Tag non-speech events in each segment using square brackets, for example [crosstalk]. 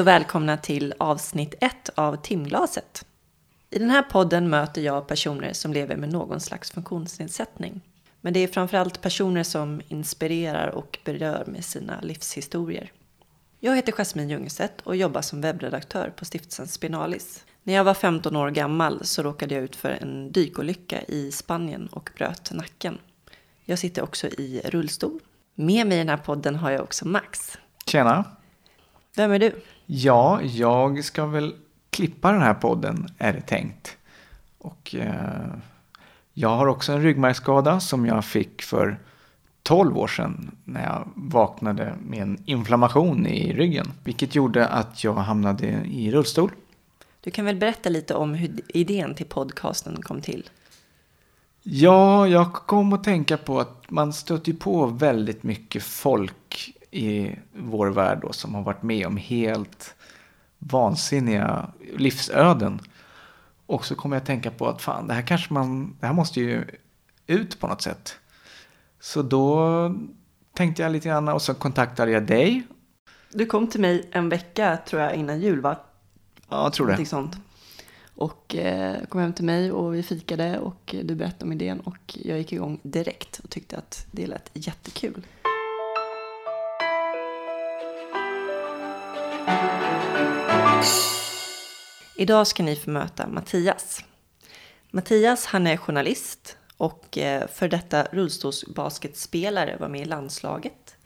Hej och välkomna till avsnitt 1 av Timglaset. I den här podden möter jag personer som lever med någon slags funktionsnedsättning. Men det är framförallt personer som inspirerar och berör med sina livshistorier. Jag heter Jasmine Jungestedt och jobbar som webbredaktör på stiftelsen Spinalis. När jag var 15 år gammal så råkade jag ut för en dykolycka i Spanien och bröt nacken. Jag sitter också i rullstol. Med mig i den här podden har jag också Max. Tjena. Vem är du? Ja, jag ska väl klippa den här podden är det tänkt. Och eh, jag har också en ryggmärgsskada som jag fick för 12 år sedan när jag vaknade med en inflammation i ryggen. Vilket gjorde att jag hamnade i rullstol. Du kan väl berätta lite om hur idén till podcasten kom till? Ja, jag kom att tänka på att man stöter på väldigt mycket folk i vår värld då, som har varit med om helt vansinniga livsöden. Och så kommer jag att tänka på att fan, det här kanske man, det här måste ju ut på något sätt. Så då tänkte jag lite grann och så kontaktade jag dig. Du kom till mig en vecka tror jag innan jul va? Ja, jag tror det. Någonting sånt. Och eh, kom hem till mig och vi fikade och du berättade om idén och jag gick igång direkt och tyckte att det lät jättekul. Idag ska ni få möta Mattias. Mattias han är journalist och eh, för detta rullstolsbasketspelare var med i landslaget.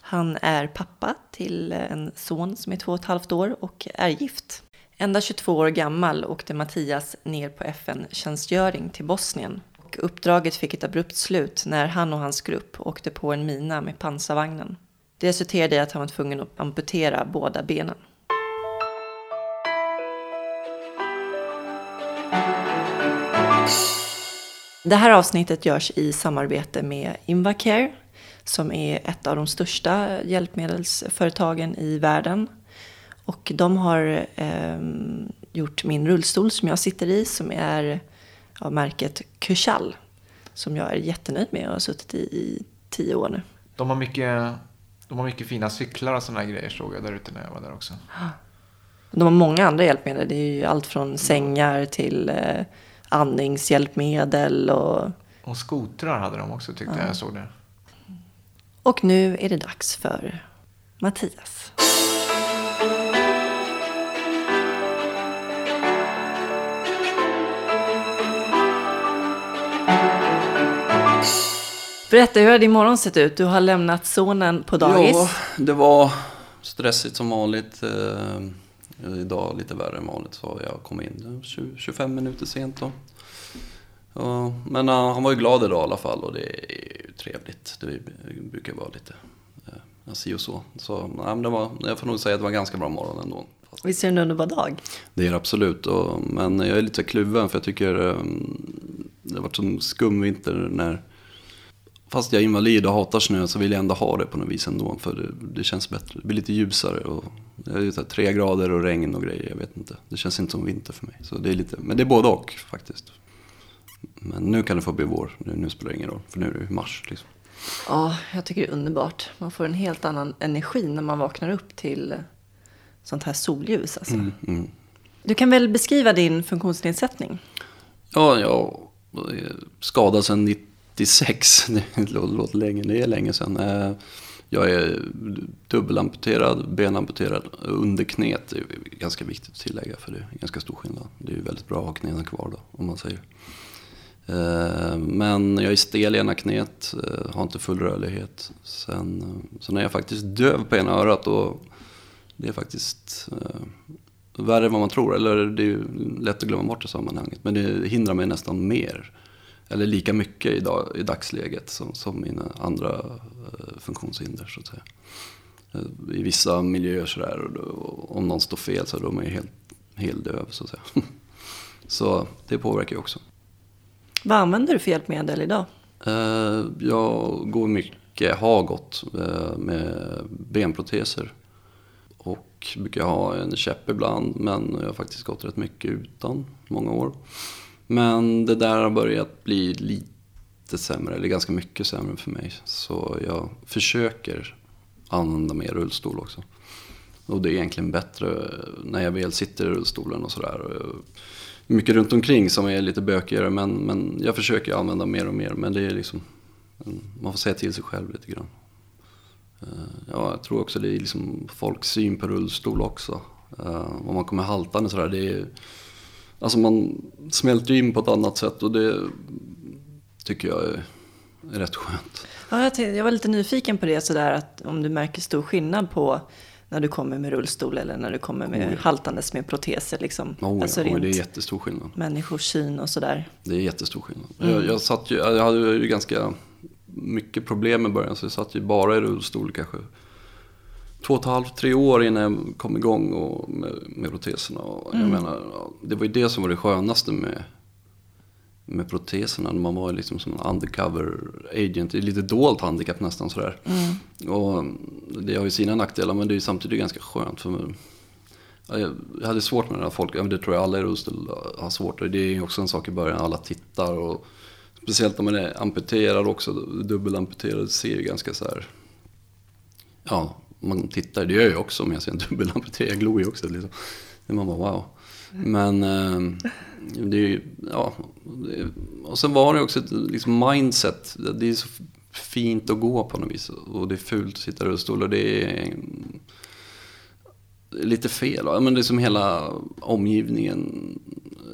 Han är pappa till eh, en son som är två och ett halvt år och är gift. Ända 22 år gammal åkte Mattias ner på FN-tjänstgöring till Bosnien. Och uppdraget fick ett abrupt slut när han och hans grupp åkte på en mina med pansarvagnen. Det resulterade i att han var tvungen att amputera båda benen. Det här avsnittet görs i samarbete med Invacare som är ett av de största hjälpmedelsföretagen i världen. Och de har eh, gjort min rullstol som jag sitter i som är av märket Kushal. Som jag är jättenöjd med och har suttit i i tio år nu. De har mycket, de har mycket fina cyklar och sådana grejer såg jag där ute när jag var där också. De har många andra hjälpmedel. Det är ju allt från sängar till eh, andningshjälpmedel och... Och skotrar hade de också tyckte jag, jag såg det. Och nu är det dags för Mattias. Berätta, hur har din morgon sett ut? Du har lämnat sonen på dagis. Ja, det var stressigt som vanligt. Eh, idag lite värre än vanligt så jag kom in 20, 25 minuter sent då. Ja, men han var ju glad idag i alla fall och det är ju trevligt. Det brukar vara lite uh, si och så. Så men det var, jag får nog säga att det var en ganska bra morgon ändå. Visst är det en underbar dag? Det är det absolut. Och, men jag är lite kluven för jag tycker um, det har varit en skum vinter när Fast jag är invalid och hatar snö så vill jag ändå ha det på något vis ändå. För det, det känns bättre. Det blir lite ljusare. Och, det är här, tre grader och regn och grejer. Jag vet inte. Det känns inte som vinter för mig. Så det är lite, men det är både och faktiskt. Men nu kan det få bli vår. Nu, nu spelar det ingen roll. För nu är det mars liksom. Ja, jag tycker det är underbart. Man får en helt annan energi när man vaknar upp till sånt här solljus. Alltså. Mm, mm. Du kan väl beskriva din funktionsnedsättning? Ja, jag skadade sedan 86, [laughs] Det låter länge, det är länge sedan. Eh, jag är dubbelamputerad, benamputerad under knät. Det är ganska viktigt att tillägga för det är ganska stor skillnad. Det är ju väldigt bra att ha knäna kvar då, om man säger. Eh, men jag är stel i ena knät, eh, har inte full rörlighet. Sen, sen är jag faktiskt döv på ena örat och det är faktiskt värre än vad man tror. Eller det är lätt att glömma bort i sammanhanget. Men det hindrar mig nästan mer eller lika mycket idag, i dagsläget som, som mina andra eh, funktionshinder så att säga. Eh, I vissa miljöer sådär, om någon står fel så är de helt, helt döv så att säga. [laughs] Så det påverkar ju också. Vad använder du för hjälpmedel idag? Eh, jag går mycket, har gått med benproteser. Och brukar ha en käpp ibland men jag har faktiskt gått rätt mycket utan många år. Men det där har börjat bli lite sämre, eller ganska mycket sämre för mig. Så jag försöker använda mer rullstol också. Och det är egentligen bättre när jag väl sitter i rullstolen och sådär. Mycket runt omkring som är lite bökigare men, men jag försöker använda mer och mer. Men det är liksom, man får säga till sig själv lite grann. Eh, ja, jag tror också det är liksom folks syn på rullstol också. Eh, om man kommer haltande sådär, det är... Alltså man smälter in på ett annat sätt och det tycker jag är, rätt skönt. Ja, jag, tänkte, jag var lite nyfiken på det sådär att om du märker stor skillnad på när du kommer med rullstol eller när du kommer med oh, haltandes med proteser. Liksom. Oh, alltså oh, det är jättestor skillnad. Människors syn och sådär. Det är jättestor skillnad. Mm. Jag, jag, satt ju, jag hade ju ganska mycket problem i början så jag satt ju bara i rullstol kanske två och ett halvt, tre år innan jag kom igång och med, med proteserna. Och jag mm. menar, det var ju det som var det skönaste med, med proteserna. Man var liksom som en undercover agent, lite dolt handikapp nästan sådär. Mm. Och det har ju sina nackdelar men det är ju samtidigt ganska skönt. För mig. Jag hade svårt med det här folk, det tror jag alla i rullstol har svårt. Det är också en sak i början, alla tittar. Och speciellt om man är amputerad också, dubbelamputerad, ser ju ganska så här, ja, man tittar, det gör jag också om jag ser en dubbelamputering, jag glor ju också. Liksom. Man bara wow. Men eh, det är ju, ja. och sen var det också ett liksom mindset. Det är så fint att gå på något vis. Och det är fult att sitta i rullstol och det är lite fel. Ja, men det är som hela omgivningen,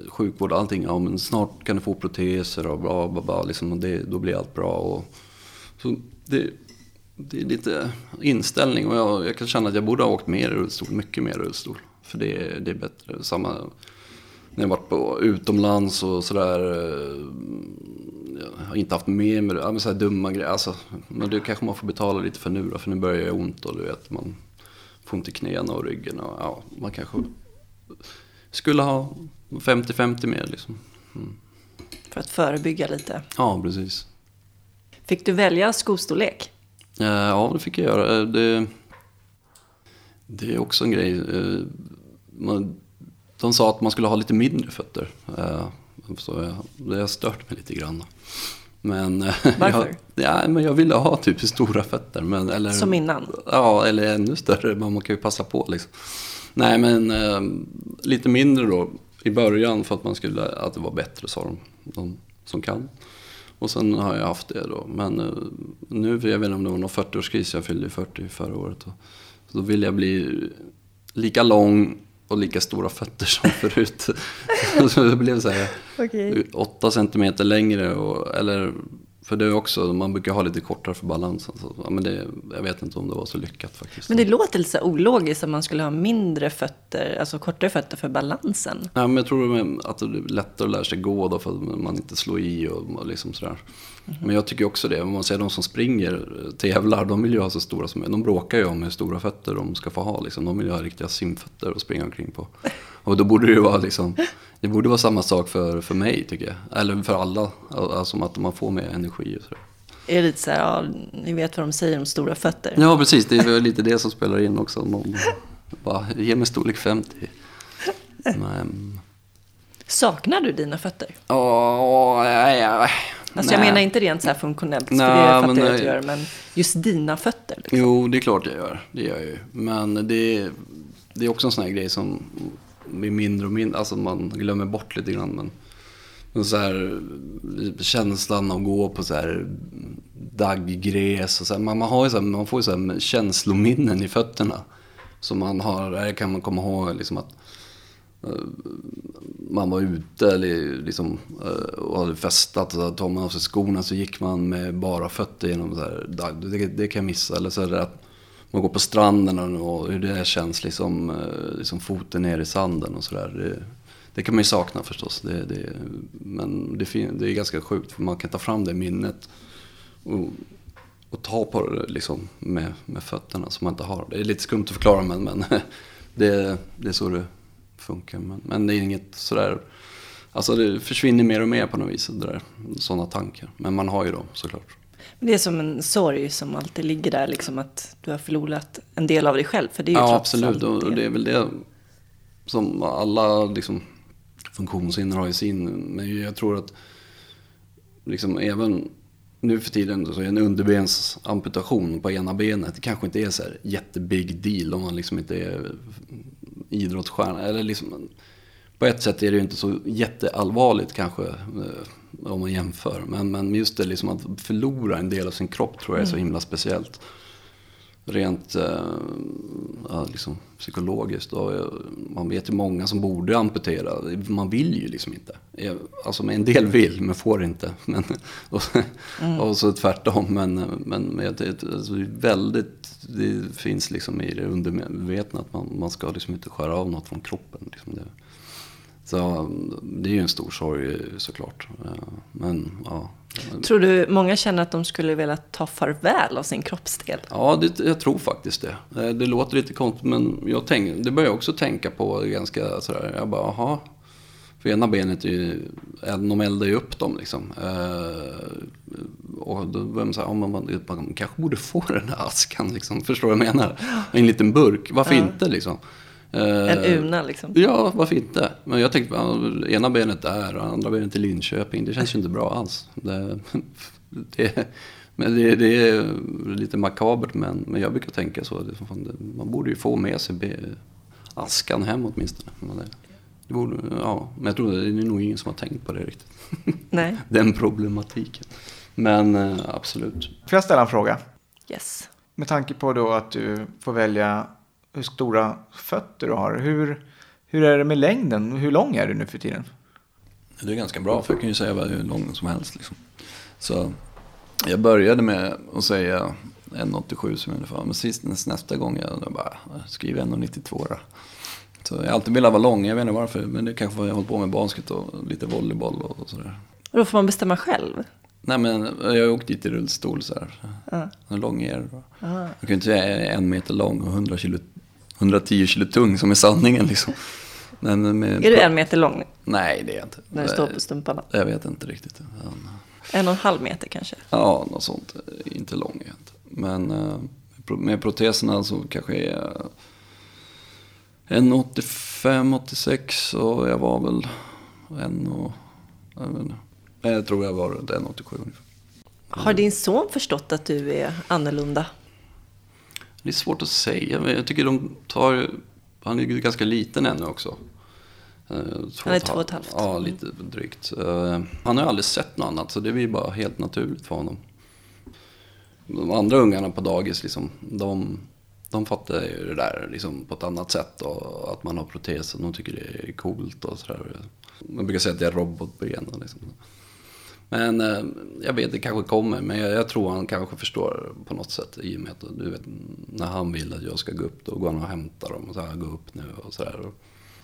sjukvård och allting. Ja, men snart kan du få proteser och bla bla bla. Liksom, och det, då blir allt bra. Och, så det, det är lite inställning och jag, jag, kan känna att jag borde ha åkt mer i rullstol, mycket mer i rullstol. För det, det är bättre. Samma när jag varit på utomlands och sådär. Eh, jag har inte haft med mig ja, så här dumma grejer. Alltså, men det kanske man får betala lite för nu då, för nu börjar jag ont och du vet man får ont i knäna och ryggen. Och, ja, man kanske skulle ha 50-50 mer liksom. Mm. För att förebygga lite? Ja, precis. Fick du välja skostorlek? Eh, ja, det fick jag göra. Eh, det, det är också en grej. Eh, man, de sa att man skulle ha lite mindre fötter. Så jag, det har stört mig lite grann. Men, [laughs] Varför? Jag, ja, men jag ville ha typ stora fötter. Men, eller, Som innan? Ja, eller ännu större. Men man kan ju passa på liksom. Nej, men lite mindre då i början för att man skulle, att det var bättre sa de, de som kan. Och sen har jag haft det då. Men eh, nu, jag vet inte om det var någon 40-årskris, jag fyllde 40 förra året. Och, så då vill jag bli lika lång och lika stora fötter som [laughs] förut. [laughs] så det blev så här okay. 8 centimeter längre. Och, eller för det är också, man brukar ha lite kortare för balansen. Så, men det, jag vet inte om det var så lyckat faktiskt. Men det låter lite så ologiskt att man skulle ha mindre fötter, alltså kortare fötter för balansen. Ja, men jag tror att det är lättare att lära sig gå då för att man inte slår i och liksom sådär. Mm. Men jag tycker också det, om man ser de som springer, tävlar, de vill ju ha så stora som möjligt. De bråkar ju om hur stora fötter de ska få ha. Liksom. De vill ju ha riktiga simfötter att springa omkring på. [laughs] Och då borde det vara liksom, det borde vara samma sak för, för mig tycker jag. Eller för alla, alltså att man får mer energi och sådär. Är det lite så här, ja, ni vet vad de säger om stora fötter? Ja, precis. Det är lite det som spelar in också. Någon bara, ge mig storlek 50. Men... Saknar du dina fötter? Ja, nej, nej. Alltså jag menar inte rent så här funktionellt, för det fattar jag att du gör, men just dina fötter. Liksom. Jo, det är klart jag gör. Det gör jag ju. Men det, det är också en sån här grej som blir mindre och mindre, alltså man glömmer bort lite grann. Men, men så här, känslan av att gå på så här dagggräs och så här, man, man, har ju så här, man får ju så här känslominnen i fötterna. Som man har, där kan man komma ihåg liksom att eh, man var ute eller liksom, eh, och hade festat och så tar man av sig skorna så gick man med bara fötter genom så här, det, det kan jag missa. Eller så här, att man går på stranden och hur det känns, liksom, eh, liksom foten ner i sanden och sådär. Det, det, kan man ju sakna förstås. Det, det, men det, det, är ganska sjukt för man kan ta fram det minnet och, och ta på det liksom med, med fötterna som man inte har. Det är lite skumt att förklara men, men [laughs] det, det är så det funkar. Men, men det är inget sådär, alltså det försvinner mer och mer på något vis, sådana tankar. Men man har ju dem såklart. Det är som en sorg som alltid ligger där, liksom att du har förlorat en del av dig själv. För det är ju ja, absolut. Och det är väl det som alla liksom, funktionshinder har i sin. Men jag tror att liksom, även nu för tiden så är en underbensamputation på ena benet det kanske inte är så här jättebig deal om man liksom inte är idrottsstjärna. Eller liksom, på ett sätt är det ju inte så jätteallvarligt kanske eh, om man jämför. Men, men just det liksom att förlora en del av sin kropp tror jag är så himla speciellt. Rent eh, ja, liksom psykologiskt. Man vet ju många som borde amputera. Man vill ju liksom inte. Alltså en del vill men får inte. [laughs] Men, och, mm. och så tvärtom. Men, men, men det, alltså, väldigt, det finns liksom i det undermedvetna att man, man ska liksom inte skära av något från kroppen. Liksom det, så det är ju en stor sorg såklart. Men ja. Tror du många känner att de skulle vilja ta farväl av sin kroppsdel? Ja, det, jag tror faktiskt det. Eh, det låter lite konstigt men jag tänk, det börjar jag också tänka på ganska sådär. Jag bara, aha. För ena benet är ju, de eldar ju upp dem liksom. Eh, och då börjar man säga, ja, man, man, kanske borde få den här askan liksom. Förstår du vad jag menar? En liten burk, varför ja. inte liksom? En eh, Una liksom? Ja, varför inte? Men jag tänkte, ena benet där och andra benet i Linköping. Det känns ju inte bra alls. Det, [laughs] det, men det, det, är lite makabert men, men jag brukar tänka så. Man borde ju få med sig askan hem åtminstone. Det borde, ja, men jag tror det är nog ingen som har tänkt på det riktigt. [laughs] Nej. Den problematiken. Men eh, absolut. Får jag ställa en fråga? Yes. Med tanke på då att du får välja hur stora fötter du har. Hur, hur är det med längden? Hur lång är du nu för tiden? Det är ganska bra, för jag kan ju säga hur lång som helst. Liksom. Så jag började med att säga 1,87 som ungefär. Men sist, nästa gång jag, jag bara skriver 1,92 då. Så jag har alltid velat vara lång, jag vet inte varför. Men det kanske för att jag har hållit på med basket och lite volleyboll och sådär. Och då får man bestämma själv? Nej men jag har åkt dit i rullstol så här. Uh. Hur lång är det? Uh. Jag kan ju inte säga en meter lång och 100 kilo 110 kilo tung som är sanningen liksom. Men med, är du en meter lång? Nej, det är jag inte. När du står på stumparna? Jag vet inte riktigt. En och en halv meter kanske? Ja, något sånt. Inte lång är jag inte. Men eh, med proteserna så kanske jag är 1,85-86 och jag var väl en och... Jag, vet inte. jag tror jag var runt 1,87 ungefär. Har din son förstått att du är annorlunda? Det är svårt att säga. Men jag tycker de tar... Han är ju ganska liten ännu också. Eh, han är två och ett halvt. Ja, lite drygt. Eh, han har ju aldrig sett något annat så det blir bara helt naturligt för honom. De andra ungarna på dagis, liksom, de, de fattar ju det där liksom, på ett annat sätt. Och att man har proteser, de tycker det är coolt och sådär. Man brukar säga att det är robotben. Liksom. Men eh, jag vet, det kanske kommer. Men jag, jag, tror han kanske förstår på något sätt. I och med att du vet, när han vill att jag ska gå upp, då går han och hämtar dem. Och så här, gå upp nu och sådär.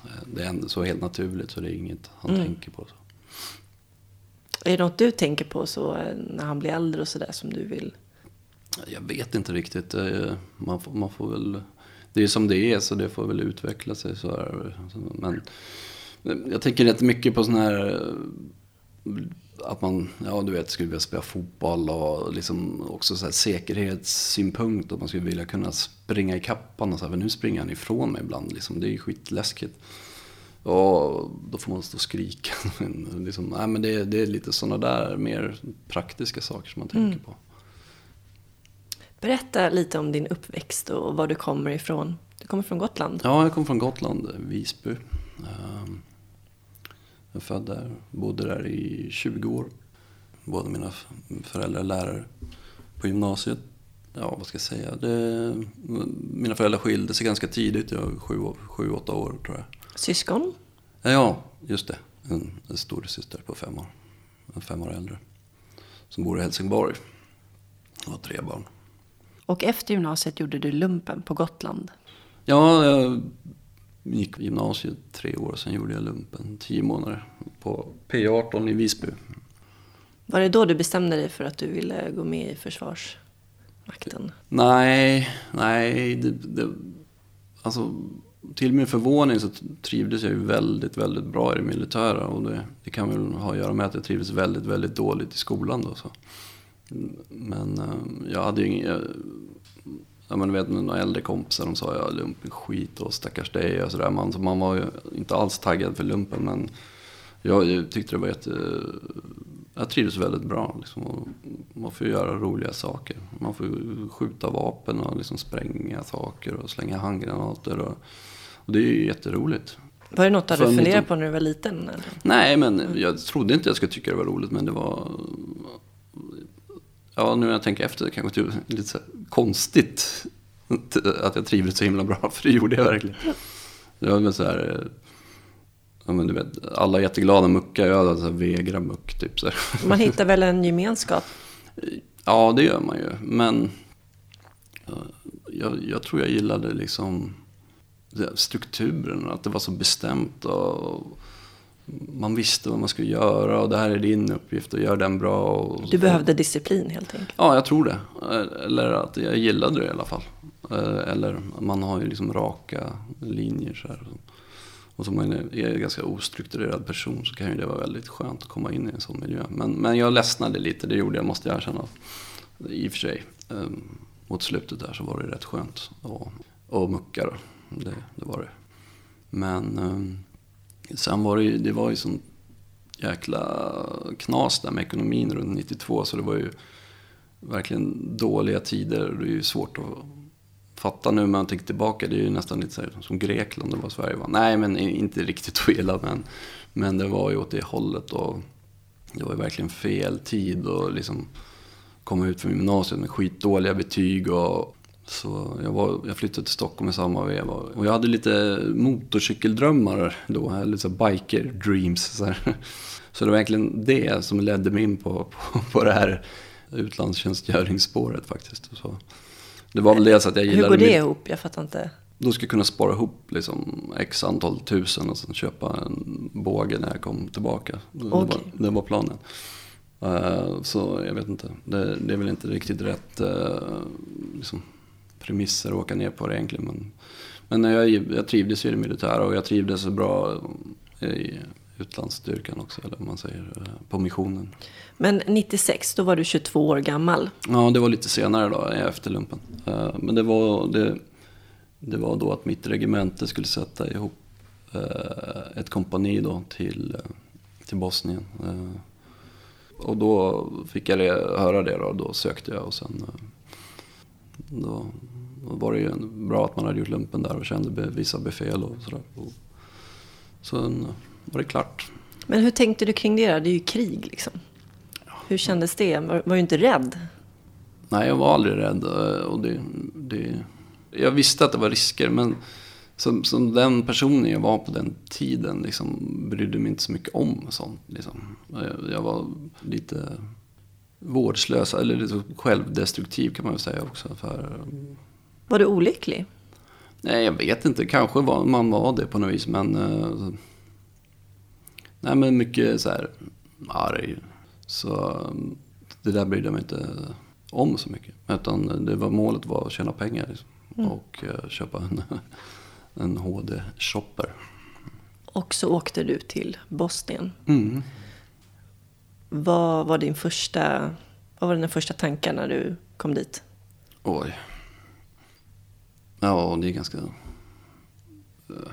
Eh, det är ändå så helt naturligt så det är inget han mm. tänker på. Så. Är det något du tänker på så eh, när han blir äldre och sådär som du vill? Jag vet inte riktigt. Man får, man får väl... Det är som det är så det får väl utveckla sig så här. Men jag tänker rätt mycket på sådana här att man, ja du vet, skulle vilja spela fotboll och liksom också så här säkerhetssynpunkt. Att man skulle vilja kunna springa i kappan och så här, nu springer han ifrån mig ibland liksom. Det är ju skitläskigt. Och då får man stå och skrika. [laughs] liksom, nej, men det, det är lite sådana där mer praktiska saker som man tänker mm. på. Berätta lite om din uppväxt och var du kommer ifrån. Du kommer från Gotland? Ja, jag kommer från Gotland, Visby. Um, jag är född där, bodde där i 20 år. Båda mina föräldrar är lärare på gymnasiet. Ja, vad ska jag säga? Det, mina föräldrar skilde sig ganska tidigt. Jag var sju, sju, åtta år tror jag. Syskon? Ja, just det. En, en stor syster på fem år. En fem år äldre. Som bor i Helsingborg. Och har tre barn. Och efter gymnasiet gjorde du lumpen på Gotland? Ja, jag gick gymnasiet tre år, sen gjorde jag lumpen tio månader på P18 i Visby. Var det då du bestämde dig för att du ville gå med i Försvarsmakten? Nej, nej. Det, det, alltså, till min förvåning så trivdes jag ju väldigt, väldigt bra i det militära. Och det, det kan väl ha att göra med att jag trivdes väldigt, väldigt dåligt i skolan då. Så. Men eh, jag hade ju ingen, ja, men vet, några äldre kompisar de sa ja, lumpen skit och stackars dig och sådär. Man, så man var ju inte alls taggad för lumpen men jag, jag tyckte det var jätte... Jag trivdes väldigt bra liksom. Man får göra roliga saker. Man får skjuta vapen och liksom spränga saker och slänga handgranater. Och, och det är ju jätteroligt. Var det något du hade För funderat lite- på när du var liten? Eller? Nej, men jag trodde inte jag skulle tycka det var roligt, men det var... Ja, nu när jag tänker efter, kanske det är lite konstigt att jag trivdes så himla bra, [laughs] för det gjorde jag verkligen. Det var väl så här... eh, Ja, men du vet, alla är jätteglada muckar, jag hade så här vägra muck typ så. [laughs] Man hittar väl en gemenskap? Ja, det gör man ju. Men jag, jag tror jag gillade liksom det- strukturen, att det var så bestämt. Och man visste vad man skulle göra och det här är din uppgift och gör den bra. Och Du behövde disciplin helt enkelt. Ja, jag tror det. Eller att jag gillade det i alla fall. Eh, Eller man har ju liksom raka linjer så här. Och som man är en ganska ostrukturerad person så kan ju det vara väldigt skönt att komma in i en sån miljö. Men, men jag ledsnade lite, det gjorde jag, måste jag erkänna. I och för sig. Eh, Mot slutet där så var det rätt skönt. Och, och mucka då. Det, det var det. Men eh, sen var det ju, det var ju sån jäkla knas där med ekonomin runt 92. Så det var ju verkligen dåliga tider. Det är ju svårt att fatta nu när man tänker tillbaka. Det är ju nästan lite så här, som Grekland och vad Sverige var. Nej, men inte riktigt så illa. Men, men det var ju åt det hållet. Och det var ju verkligen fel tid och liksom komma ut från gymnasiet med skitdåliga betyg. Och, så jag, var, jag flyttade till Stockholm i samma veva. Och jag hade lite motorcykeldrömmar då. Lite så biker dreams. Så, här. så det var verkligen det som ledde mig in på, på, på det här utlandstjänstgöringsspåret faktiskt. Så det var väl dels att jag Hur gillade går det ihop? Jag fattar inte. då ska jag kunna spara ihop liksom x antal tusen och sen köpa en båge när jag kom tillbaka. Det, var, det var planen. Eh, så jag vet inte, det, det är väl inte riktigt rätt uh, liksom, premisser att åka ner på det egentligen. Men, men jag, jag trivdes i det militära och jag trivdes så bra i utlandsstyrkan också, eller vad man säger, eh, på missionen. Men 96, då var du 22 år gammal. Ja, det var lite senare då, efter lumpen. Eh, Men det var, det, det var då att mitt regemente skulle sätta ihop eh, ett kompani då till, till Bosnien. Och då fick jag höra det då, då sökte jag och sen då, då var det ju bra att man hade gjort lumpen där och kände vissa befäl och sådär. Och Sen var det klart. Men hur tänkte du kring det då? Det är ju krig liksom. Hur kändes det? Var, var du inte rädd? Nej, jag var aldrig rädd. eh, Och det, det, jag visste att det var risker, men som, som den personen jag var på den tiden liksom, brydde mig inte så mycket om sånt. Liksom. Jag, jag var lite vårdslös, eller lite självdestruktiv kan man väl säga också. För, Var du olycklig? nej, jag vet inte, kanske var, man var det på något vis, men... eh, nej, men mycket så här arg. Så eh, det där brydde jag mig inte om så mycket. Utan det var, målet var att tjäna pengar liksom. och eh, köpa en, [laughs] en HD-shopper. Och så åkte du till Bosnien. Mm. Vad var din första, vad var dina första tankar när du kom dit? Oj. Ja, det är ganska... Eh,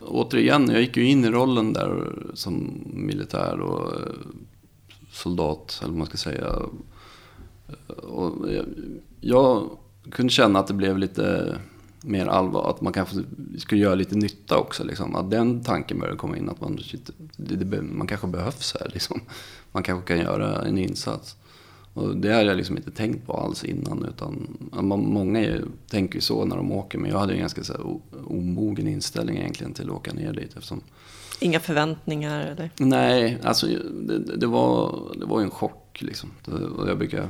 återigen, jag gick ju in i rollen där som militär och eh, soldat, eller vad man ska säga. Och jag, jag kunde känna att det blev lite mer allvar, att man kanske skulle göra lite nytta också. Liksom. Att den tanken började komma in, att man, shit, det, man kanske behövs här. Liksom. Man kanske kan göra en insats. Och det hade jag liksom inte tänkt på alls innan. Utan, många är- tänker ju så när de åker, men jag hade en ganska så här, omogen inställning egentligen till att åka ner dit. Eftersom, Inga förväntningar eller? nej, alltså det, det, var, det var ju en chock liksom. Det, jag brukar,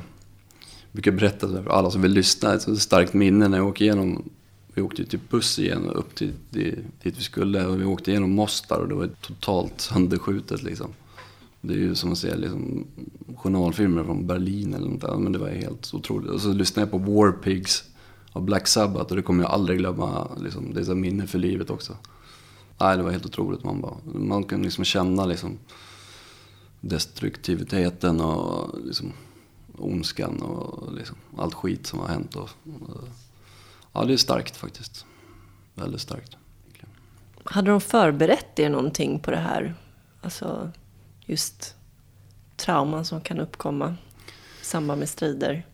brukar berätta för alla som vill lyssna, ett starkt minne när jag åker igenom vi åkte ju typ buss igen upp till dit, vi skulle och vi åkte igenom Mostar och det var totalt sönderskjutet liksom. Det är ju som att se liksom, journalfilmer från Berlin eller något där. Men det var helt otroligt. Och så lyssnade jag på War Pigs av Black Sabbath och det kommer jag aldrig glömma. Liksom, det är så minne för livet också. Nej, det var helt otroligt. Man, bara, man kan liksom känna liksom, destruktiviteten och liksom, ondskan och liksom, allt skit som har hänt. Och, och, ja, det är starkt faktiskt. Väldigt starkt. Hade de förberett er någonting på det här? Alltså just trauman som kan uppkomma samband med strider?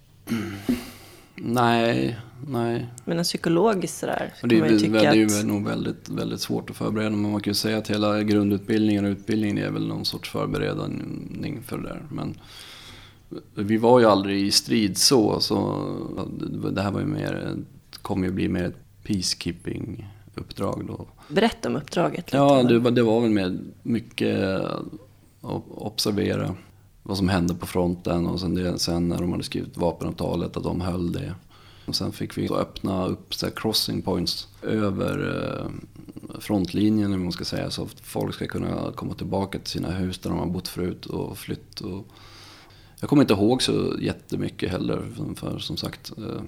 Nej, nej. Men psykologiskt sådär så det, man ju tycka det är ju nog väldigt, väldigt svårt att förbereda. Men man kan ju säga att hela grundutbildningen och utbildningen är väl någon sorts förberedning för det där. Men vi var ju aldrig i strid så. så det här var ju mer, kom ju bli mer ett peacekeeping-uppdrag då. Berätta om uppdraget lite. Ja, det var, det var väl med mycket att observera vad som hände på fronten och sen, det, sen när de hade skrivit vapenavtalet att de höll det. Och sen fick vi öppna upp så crossing points över eh, frontlinjen, om man ska säga, så att folk ska kunna komma tillbaka till sina hus där de har bott förut och flytt. Och jag kommer inte ihåg så jättemycket heller, för som sagt, eh,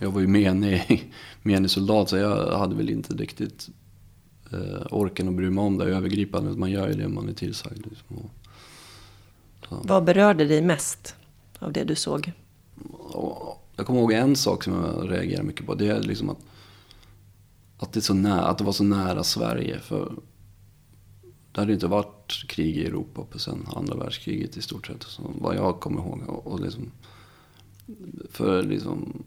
jag var ju menig, [laughs] menig soldat så jag hade väl inte riktigt eh, orken att bry mig om det övergripande. Man gör ju det man är tillsagd. Liksom. Vad berörde dig mest av det du såg? jag kommer ihåg en sak som jag reagerar mycket på. Det är liksom att, att, det, är så nära, att det var så nära Sverige. För det hade inte varit krig i Europa på sen andra världskriget i stort sett. Så vad jag kommer ihåg. Och, och liksom, för liksom,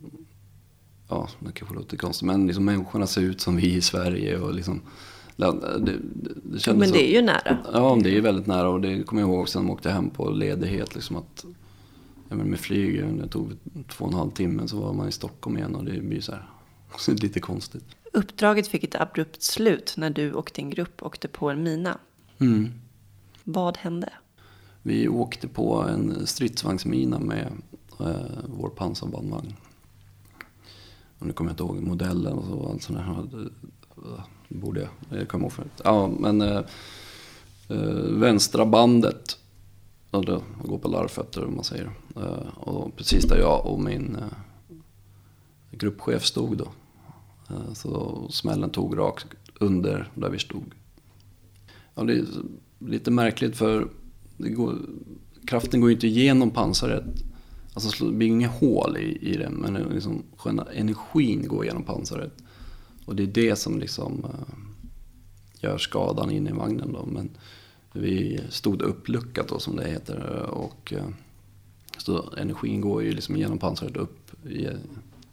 ja, det kanske låter konstigt, men liksom människorna ser ut som vi i Sverige. Och liksom, det, det, det Men det är ju nära. Ja, det är väldigt nära och det kommer jag ihåg sen de åkte hem på ledighet. Liksom att, ja, men med flyg, det tog två och en halv timme så var man i Stockholm igen och det blir så här, [laughs] lite konstigt. Uppdraget fick ett abrupt slut när du och din grupp åkte på en mina. Mm. Vad hände? Vi åkte på en stridsvagnsmina med eh, vår pansarbandvagn. Och nu kommer jag inte ihåg modellen och så. Allt sånt där. Det borde jag. Jag kommer ihåg förut. Ja, men eh, eh vänstra bandet. eller det går på larvfötter om man säger. Eh, och precis där jag och min eh, gruppchef stod då. Eh, så smällen tog rakt under där vi stod. Ja, det är lite märkligt för det går, kraften går ju inte igenom pansaret. Alltså slå- det blir inga hål i, i det, men liksom, själva energin går igenom pansaret. Och det är det som liksom eh, gör skadan inne i vagnen då. Men vi stod uppluckat då som det heter. Och, eh, så energin går ju liksom genom pansaret upp i,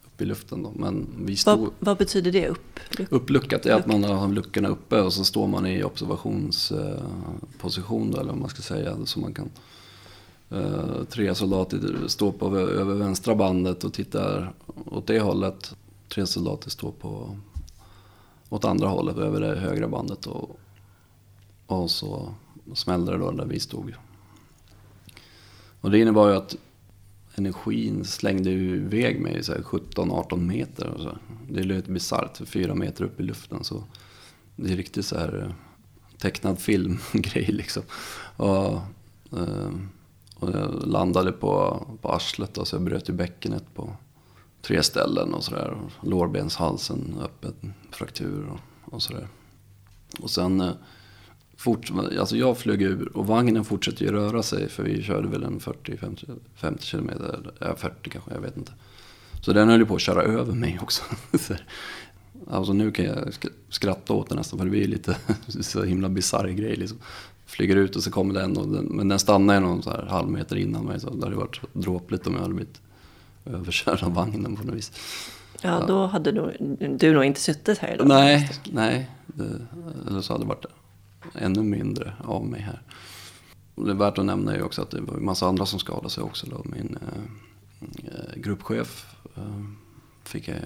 upp i luften då. Men vi stod... Vad, vad betyder det? Upp? Uppluckat är att man har luckorna uppe och så står man i observationsposition då, eller vad man ska säga. Så man kan, Eh, tre soldater står på över vänstra bandet och tittar åt det hållet. Tre soldater står på åt andra hållet över det högra bandet. Och, och så smällde det då där vi stod. Och det innebar ju att energin slängde iväg mig 17-18 meter. Och så. Det lät bisarrt, fyra meter upp i luften. Så det är riktigt så här eh, tecknad filmgrej [laughs] liksom. Och, eh, och jag landade på, på arslet och så jag bröt ju bäckenet på tre ställen och sådär. Lårbenshalsen öppen, fraktur och, och sådär. Och sen eh, fort, alltså jag flög ur och vagnen fortsatte ju röra sig för vi körde väl en 40-50 50 kilometer, ja 40 kanske, jag vet inte. Så den höll ju på att köra över mig också. [laughs] Alltså nu kan jag skratta åt det nästan för det blir lite [laughs] så himla bisarr grej liksom. Flyger ut och så kommer den, och den men den stannar ju någon så här halv meter innan mig så det hade varit dråpligt om jag hade blivit överkörd av vagnen på något vis. Ja, då hade du, du nog inte suttit här idag. Nej, nej. Det, eller så hade det varit ännu mindre av mig här. Och det är värt att nämna ju också att det var en massa andra som skadade sig också. Då. Min eh, gruppchef eh, fick... Eh,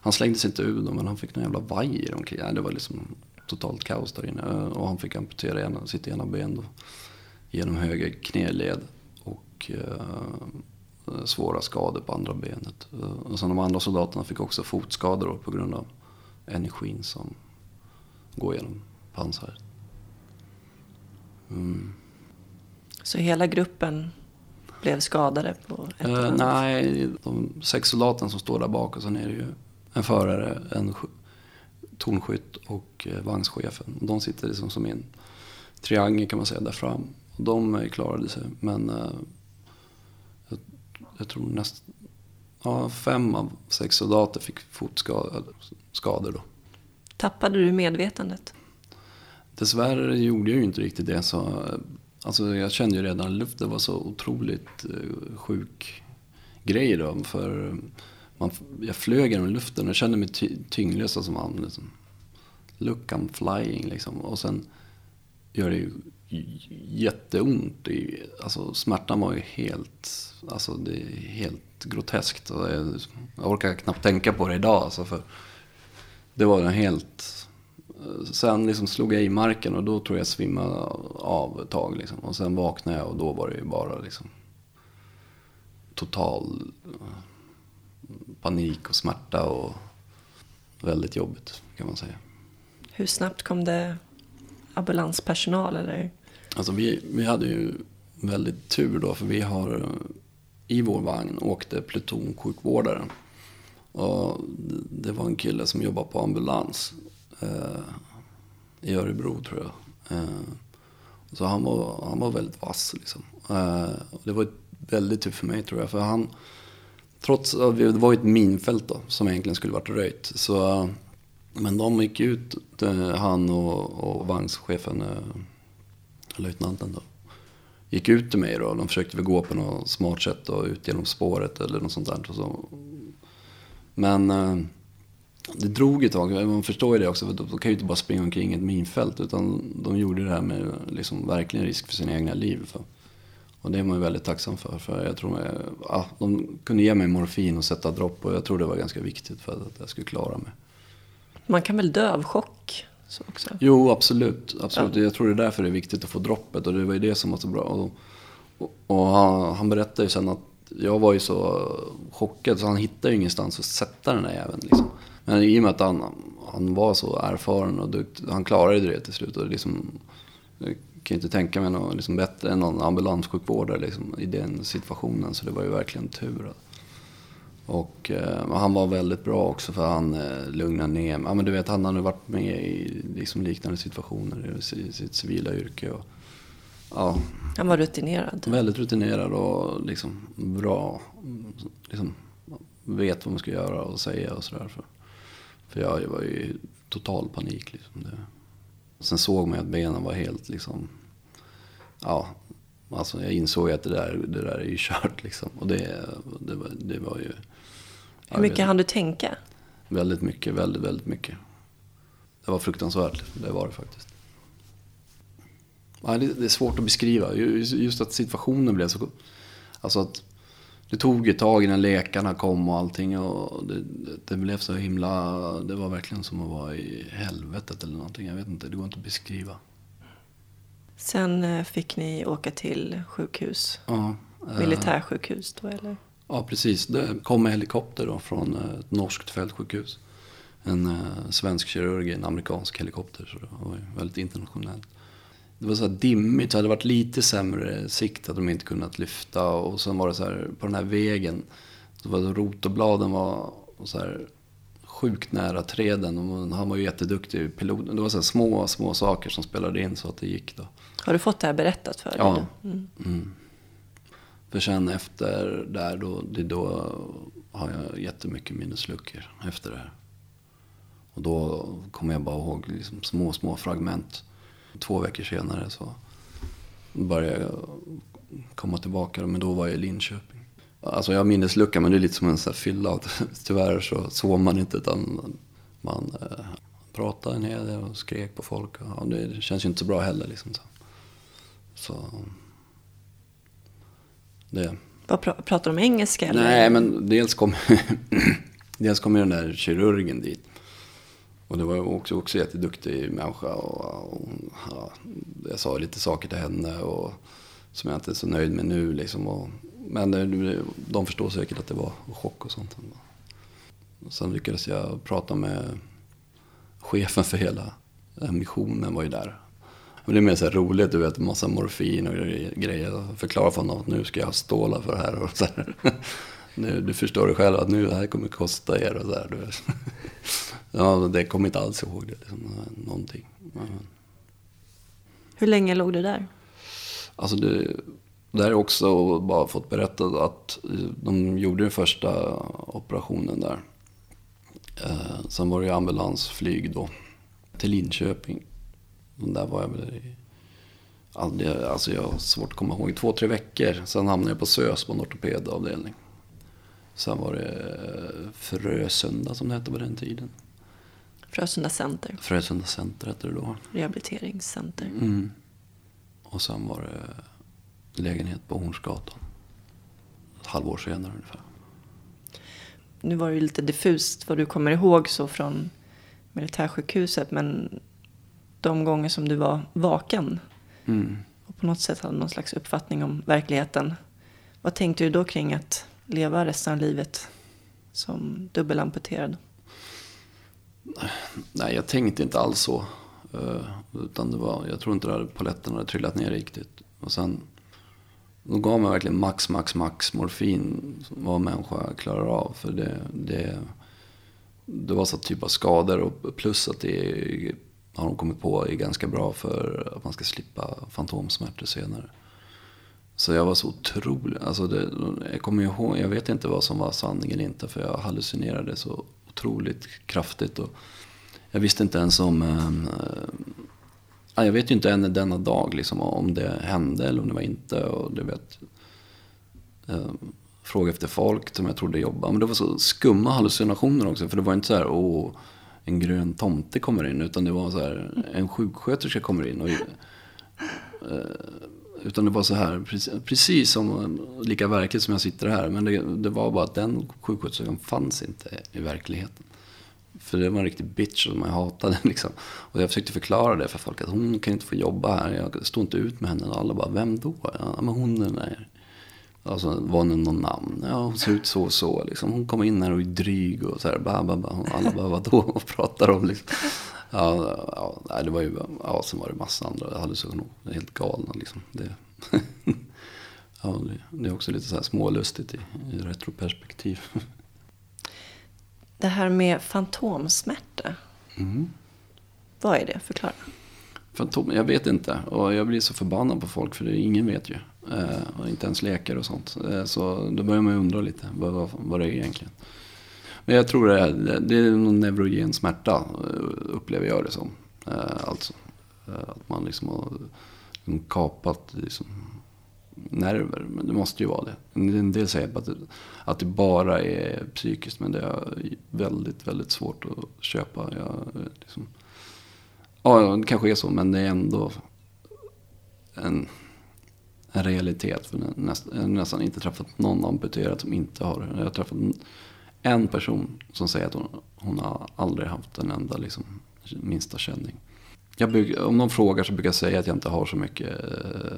han slängdes inte ur då, men han fick någon jävla vajer omkring. Ja, det var liksom totalt kaos där inne. Eh, Och han fick amputera ena, sitt ena ben då, genom höger knäled. Och eh, svåra skador på andra benet. Eh, Och sen de andra soldaterna fick också fotskador då, på grund av energin som går genom pansaret. Mm. Så hela gruppen blev skadade på ett Eh, nej, de sex soldaterna som står där bak och sen är det ju en förare, en tornskytt och eh, vagnschefen. De sitter liksom som i en triangel kan man säga där fram. Och de eh, klarade sig men eh, jag, jag tror näst, ja, fem av sex soldater fick fotskador då. Tappade du medvetandet? Dessvärre gjorde jag ju inte riktigt det. Så, Alltså jag kände ju redan att luften var så otroligt sjuk grej då. För man, jag flög genom luften och jag kände mig ty tyngdlös som han. Liksom. Look I'm flying liksom. Och sen gör det ju jätteont. Alltså smärtan var ju helt, alltså det är helt groteskt. Och Jag, jag orkar knappt tänka på det idag. Alltså för det var en helt... Sen liksom slog jag i marken och då tror jag svimmade av ett tag. Liksom. Och sen vaknade jag och då var det ju bara liksom total panik och smärta och väldigt jobbigt kan man säga. Hur snabbt kom det ambulanspersonal eller? Alltså vi, vi hade ju väldigt tur då för vi har i vår vagn åkte plutonsjukvårdare. Och det var en kille som jobbade på ambulans eh, i Örebro tror jag. Eh, så han var, han var väldigt vass liksom. Eh, det var väldigt tur för mig tror jag. För han, trots att det var ett minfält då som egentligen skulle varit röjt. Så, men de gick ut, eh, han och, och vagnschefen, eh, löjtnanten då. Gick ut till mig då. De försökte väl gå på något smart sätt och ut genom spåret eller något sånt där. Så, men eh, det drog ett tag, man förstår ju det också. De kan ju inte bara springa omkring i ett minfält. Utan de gjorde det här med liksom verkligen risk för sina egna liv. För. Och det är man ju väldigt tacksam för. För jag tror jag, ja, de kunde ge mig morfin och sätta dropp. Och jag tror det var ganska viktigt för att jag skulle klara mig. Man kan väl dö av chock? Så också. Jo, absolut. absolut. Ja. Jag tror det är därför det är viktigt att få droppet. Och det var ju det som var så bra. Och, och, och han, han berättade ju sen att jag var ju så chockad så han hittade ju ingenstans att sätta den där jäveln. Liksom. Men i och med att han, han var så erfaren och duktig, han klarade det till slut. Och liksom, kan inte tänka mig något liksom bättre än någon ambulanssjukvårdare liksom, i den situationen. Så det var ju verkligen tur. Och eh, han var väldigt bra också för han eh, lugnade ner. Ja, men du vet, han hade varit med i liksom, liknande situationer i sitt civila yrke. Och, ja, han var rutinerad? Väldigt rutinerad och liksom bra. Liksom, vet vad man ska göra och säga och sådär. För, för jag, jag var ju i total panik. Liksom. Det. Sen såg man att benen var helt liksom... Ja, alltså jag insåg att det där, det där är ju kört liksom. Och det, det, var, det var ju... Hur mycket hann du tänka? Väldigt mycket, väldigt, väldigt mycket. Det var fruktansvärt, det var det faktiskt. Ja, det, är svårt att beskriva. Just att situationen blev så... Alltså att det tog ett tag innan läkarna kom och allting. Och det, det, blev så himla... Det var verkligen som att vara i helvetet eller någonting. Jag vet inte, det går inte att beskriva. Sen eh, fick ni åka till sjukhus? Ja. Eh, Militärsjukhus då eller? Ja, precis. Det kom en helikopter då från eh, ett norskt fältsjukhus. En svensk kirurg i en amerikansk helikopter. Så det var väldigt internationellt det var så här dimmigt, så hade det varit lite sämre sikt hade de inte kunnat lyfta. Och sen var det så här, på den här vägen, så var det rotorbladen var så här sjukt nära träden. Och han var ju jätteduktig pilot. Det var så små, små saker som spelade in så att det gick då. Har du fått det här berättat för dig? Ja. Mm. Mm. För sen efter där då, det då har jag jättemycket minnesluckor efter det här. Och då kommer jag bara ihåg liksom små, små fragment. Två veckor senare så började jag komma tillbaka. Men då var jag i Linköping. Alltså jag har minneslucka men det är lite som en sån här fylla. [laughs] Tyvärr så sov man inte utan man eh, pratade en hel del och skrek på folk. Ja, det känns ju inte så bra heller. Liksom, så. så det. Vad pra pratar de engelska? Eller? Nej, men dels kom, [clears throat] dels kom den där kirurgen dit. Och det var också, också jätteduktig människa. Och, och, ja, jag sa lite saker till henne och, som jag inte är så nöjd med nu. Liksom, och, men de förstår säkert att det var chock och sånt. Sen lyckades jag prata med chefen för hela missionen var ju där. Det är mer så här roligt, du vet, massa morfin och grejer. Förklara för honom att nu ska jag ha stålar för det här. Och så här. [laughs] Nu, du förstår ju själv att nu det här kommer kosta er och så här. Du [laughs] Ja, det kommer inte alls ihåg det. Liksom, någonting. Hur länge låg du där? Alltså det, jag också bara fått berättat att de gjorde den första operationen där. Eh, sen var det ambulansflyg då till Linköping. Och där var jag väl i aldrig, alltså jag har svårt att komma ihåg. Två, tre veckor. Sen hamnade jag på SÖS på en ortopedavdelning. Sen var det Frösunda som det hette på den tiden. Frösunda Center, Frösunda Center hette det då. rehabiliteringscenter. Mm. Och sen var det lägenhet på Hornsgatan. Ett halvår senare ungefär. Nu var det ju lite diffust vad du kommer ihåg så från militärsjukhuset. Men de gånger som du var vaken Mm. och på något sätt hade någon slags uppfattning om verkligheten. Vad tänkte du då kring att leva resten av livet som dubbelamputerad? Nej, jag tänkte inte alls så. Eh, Utan det var, jag tror inte att poletten hade trillat ner riktigt. Och sen, de gav mig verkligen max, max, max morfin. Vad en människa klarar av. För det, det, det var så typ av skador. Och plus att det har de kommit på är ganska bra för att man ska slippa fantomsmärtor senare. Så jag var så otrolig. Alltså det, jag kommer ihåg, jag vet inte vad som var sanning eller inte. För jag hallucinerade så otroligt kraftigt. Och jag visste inte ens om... Eh, jag vet ju inte än denna dag liksom, om det hände eller om det var inte. Och du vet, eh, fråga efter folk som jag trodde jobbade. Men det var så skumma hallucinationer också. För det var inte så här, åh, en grön tomte kommer in. Utan det var så här, en sjuksköterska kommer in. Och, eh, utan det var så här, precis, precis som, lika verkligt som jag sitter här. Men det, det var bara att den sjuksköterskan fanns inte i verkligheten. För det var en riktig bitch som jag hatade. Liksom. Och jag försökte förklara det för folk. Att hon kan inte få jobba här. Jag står inte ut med henne. Och alla bara, vem då? Ja, men hon är där. Alltså, var det någon namn? Ja, hon ser ut så och så. Liksom. Hon kommer in här och är dryg och så här. Bah, bah, bah. Alla bara, vadå? [laughs] Vad pratar om liksom. Ja, ja, det var ju, ja, sen var det massa andra. Jag hade så nog helt galna liksom. Det, [laughs] ja, det, det är också lite så här smålustigt i, i retroperspektiv. [laughs] Det här med fantomsmärta. Mm. Vad är det? Förklara. Fantom, jag vet inte. Och jag blir så förbannad på folk för det, ingen vet ju. Eh, och inte ens läkare och sånt. Eh, så då börjar man ju undra lite vad, vad, vad det är egentligen. Men jag tror det är, det är någon neurogen smärta eh, upplever jag det som. Eh, alltså eh, att man liksom har liksom kapat liksom, nerver. Men det måste ju vara det. En del säger att det, att det bara är psykiskt. Men det är väldigt, väldigt svårt att köpa. Jag, liksom, ja, det kanske är så. Men det är ändå en, en realitet. För näst, jag har nästan inte träffat någon amputerad som inte har det. Jag har träffat en person som säger att hon, hon har aldrig haft en enda liksom, minsta känning. Jag bruk, om någon frågar så brukar jag säga att jag inte har så mycket. Eh,